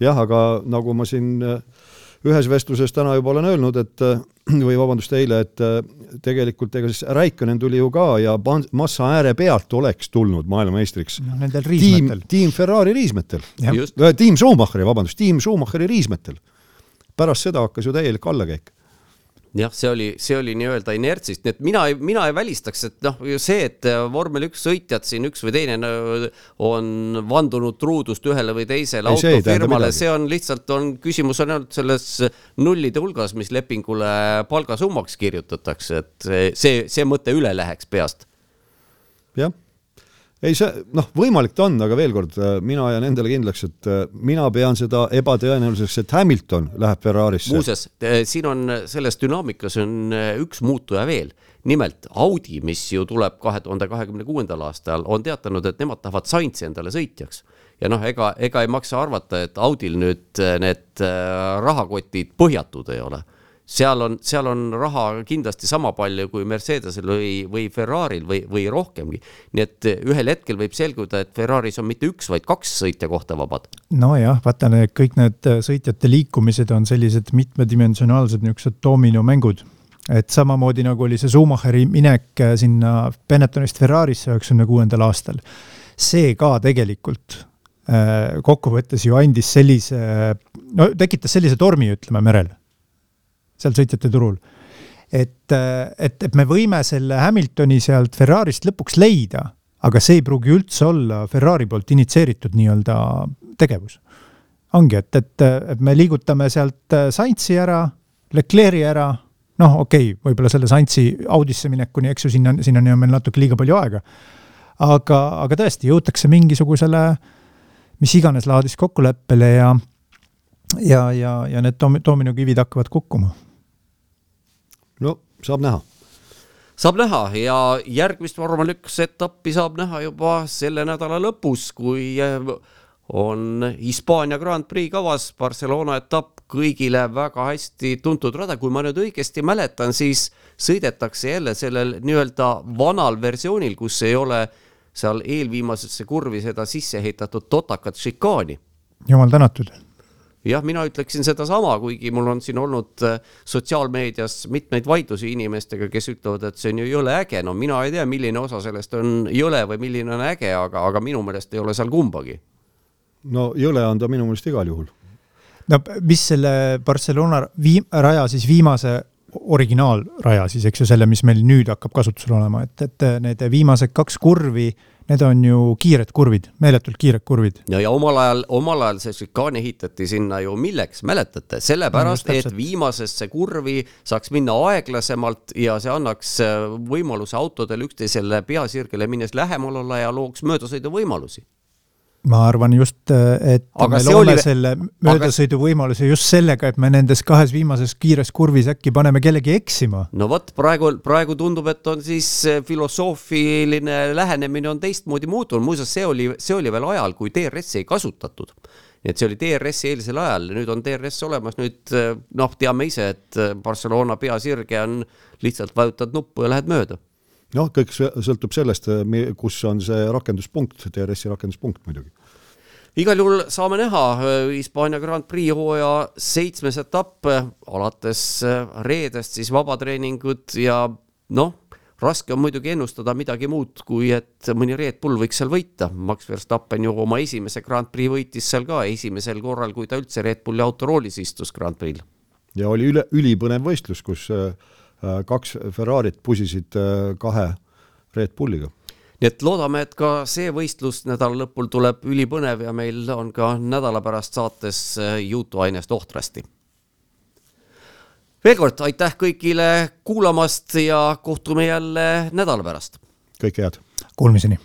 jah, aga nagu ma siin äh, ühes vestluses täna juba olen öelnud, et või vabandust, eile, et äh, tegelikult ega siis Räikkönen tuli ju ka ja massa ääre pealt oleks tulnud maailmameistriks no,. Nendel riismetel. tiim Ferrari riismetel. Äh, tiim Schumacheri, vabandust, tiim Schumacheri riismetel. pärast seda hakkas ju täielik allakäik jah, see oli, see oli nii-öelda inertsist, nii et mina, mina ei välistaks, et noh, see, et äh, vormel üks sõitjad siin üks või teine on vandunud truudust ühele või teisele ei, autofirmale, see on lihtsalt on, küsimus on ainult selles nullide hulgas, mis lepingule palgasummaks kirjutatakse, et see, see mõte üle läheks peast. jah ei, see noh, võimalik ta on, aga veel kord, äh, mina jään endale kindlaks, et äh, mina pean seda ebatõenäoliseks, et Hamilton läheb Ferrarisse. muuseas, siin on selles dünaamikas on äh, üks muutuja veel. nimelt Audi, mis ju tuleb kahe tuhande kahekümne kuuendal aastal, on teatanud, et nemad tahavad Sainzi endale sõitjaks. ja noh, ega, ega ei maksa arvata, et Audil nüüd need rahakotid põhjatud ei ole seal on, seal on raha kindlasti sama palju kui Mercedesel või, või Ferrari'l või, või rohkemgi. nii et ühel hetkel võib selguda, et Ferraris on mitte üks, vaid kaks sõitja kohta vabad. nojah, vaata need kõik need sõitjate liikumised on sellised mitmedimensionaalsed niisugused dominomängud et samamoodi nagu oli see Schumacheri minek äh, sinna Benettonist Ferrarisse üheksakümne kuuendal aastal, see ka tegelikult äh, kokkuvõttes ju andis sellise, no tekitas sellise tormi, ütleme, merel, seal sõitjate turul. et, et, et me võime selle Hamiltoni sealt Ferrarist lõpuks leida, aga see ei pruugi üldse olla Ferrari poolt initsieeritud nii-öelda tegevus. ongi, et, et, et me liigutame sealt Sainzi ära, Leclerc'i ära noh, okei okay,, võib-olla selle Saintsi Audisse minekuni, eks ju, sinna, sinnani on meil natuke liiga palju aega. aga, aga tõesti, jõutakse mingisugusele mis iganes laadis kokkuleppele ja ja, ja, ja need domi-, dominokivid hakkavad kukkuma. No saab näha. Saab näha ja järgmist vormel üks etappi saab näha juba selle nädala lõpus, kui on Hispaania Grand Prix kavas, Barcelona etapp, kõigile väga hästi tuntud rada, kui ma nüüd õigesti mäletan, siis sõidetakse jälle sellel nii-öelda vanal versioonil, kus ei ole seal eelviimasesse kurvi seda sisse ehitatud totakat šikaani. jumal tänatud jah, mina ütleksin sedasama, kuigi mul on siin olnud äh, sotsiaalmeedias mitmeid vaidlusi inimestega, kes ütlevad, et see on ju jõle äge, no mina ei tea, milline osa sellest on jõle või milline on äge, aga, aga minu meelest ei ole seal kumbagi. no jõle on ta minu meelest igal juhul no mis selle Barcelona vii-, raja siis viimase originaalraja siis, eks ju, selle, mis meil nüüd hakkab kasutusel olema, et, et need viimased kaks kurvi, need on ju kiired kurvid, meeletult kiired kurvid. ja, ja omal ajal, omal ajal see šikaan ehitati sinna ju milleks, mäletate, sellepärast et viimasesse kurvi saaks minna aeglasemalt ja see annaks äh, võimaluse autodel üksteisele peasirgele minnes lähemal olla ja looks möödasõiduvõimalusi ma arvan just, et aga me loome oli... selle möödasõiduvõimaluse just sellega, et me nendes kahes viimases kiires kurvis äkki paneme kellegi eksima. no vot, praegu, praegu tundub, et on siis filosoofiline lähenemine on teistmoodi muutunud, muuseas, see oli, see oli veel ajal, kui DRS-i ei kasutatud. nii et see oli DRS-i eelisel ajal, nüüd on DRS olemas, nüüd noh, teame ise, et Barcelona peasirge on lihtsalt vajutad nuppu ja lähed mööda noh, kõik sõltub sellest, eh, kus on see rakenduspunkt, DRS-i rakenduspunkt muidugi. igal juhul saame näha eh, Hispaania Grand Prix hooaja seitsmes etapp, eh, alates reedest siis vabatreeningud ja noh, raske on muidugi ennustada midagi muud, kui et mõni Red Bull võiks seal võita. Max Verstappen ju oma esimese Grand Prix võitis seal ka esimesel korral, kui ta üldse Red Bulli autoroolis istus Grand Prix'l. ja oli üle, ülipõnev võistlus, kus äh, Äh, kaks Ferrarit pusisid äh, kahe Red Bulliga. nii et loodame, et ka see võistlus nädala lõpul tuleb ülipõnev ja meil on ka nädala pärast saates äh, jutuainest ohtrasti. veel kord aitäh kõigile kuulamast ja kohtume jälle nädala pärast. kõike head. Kuulmiseni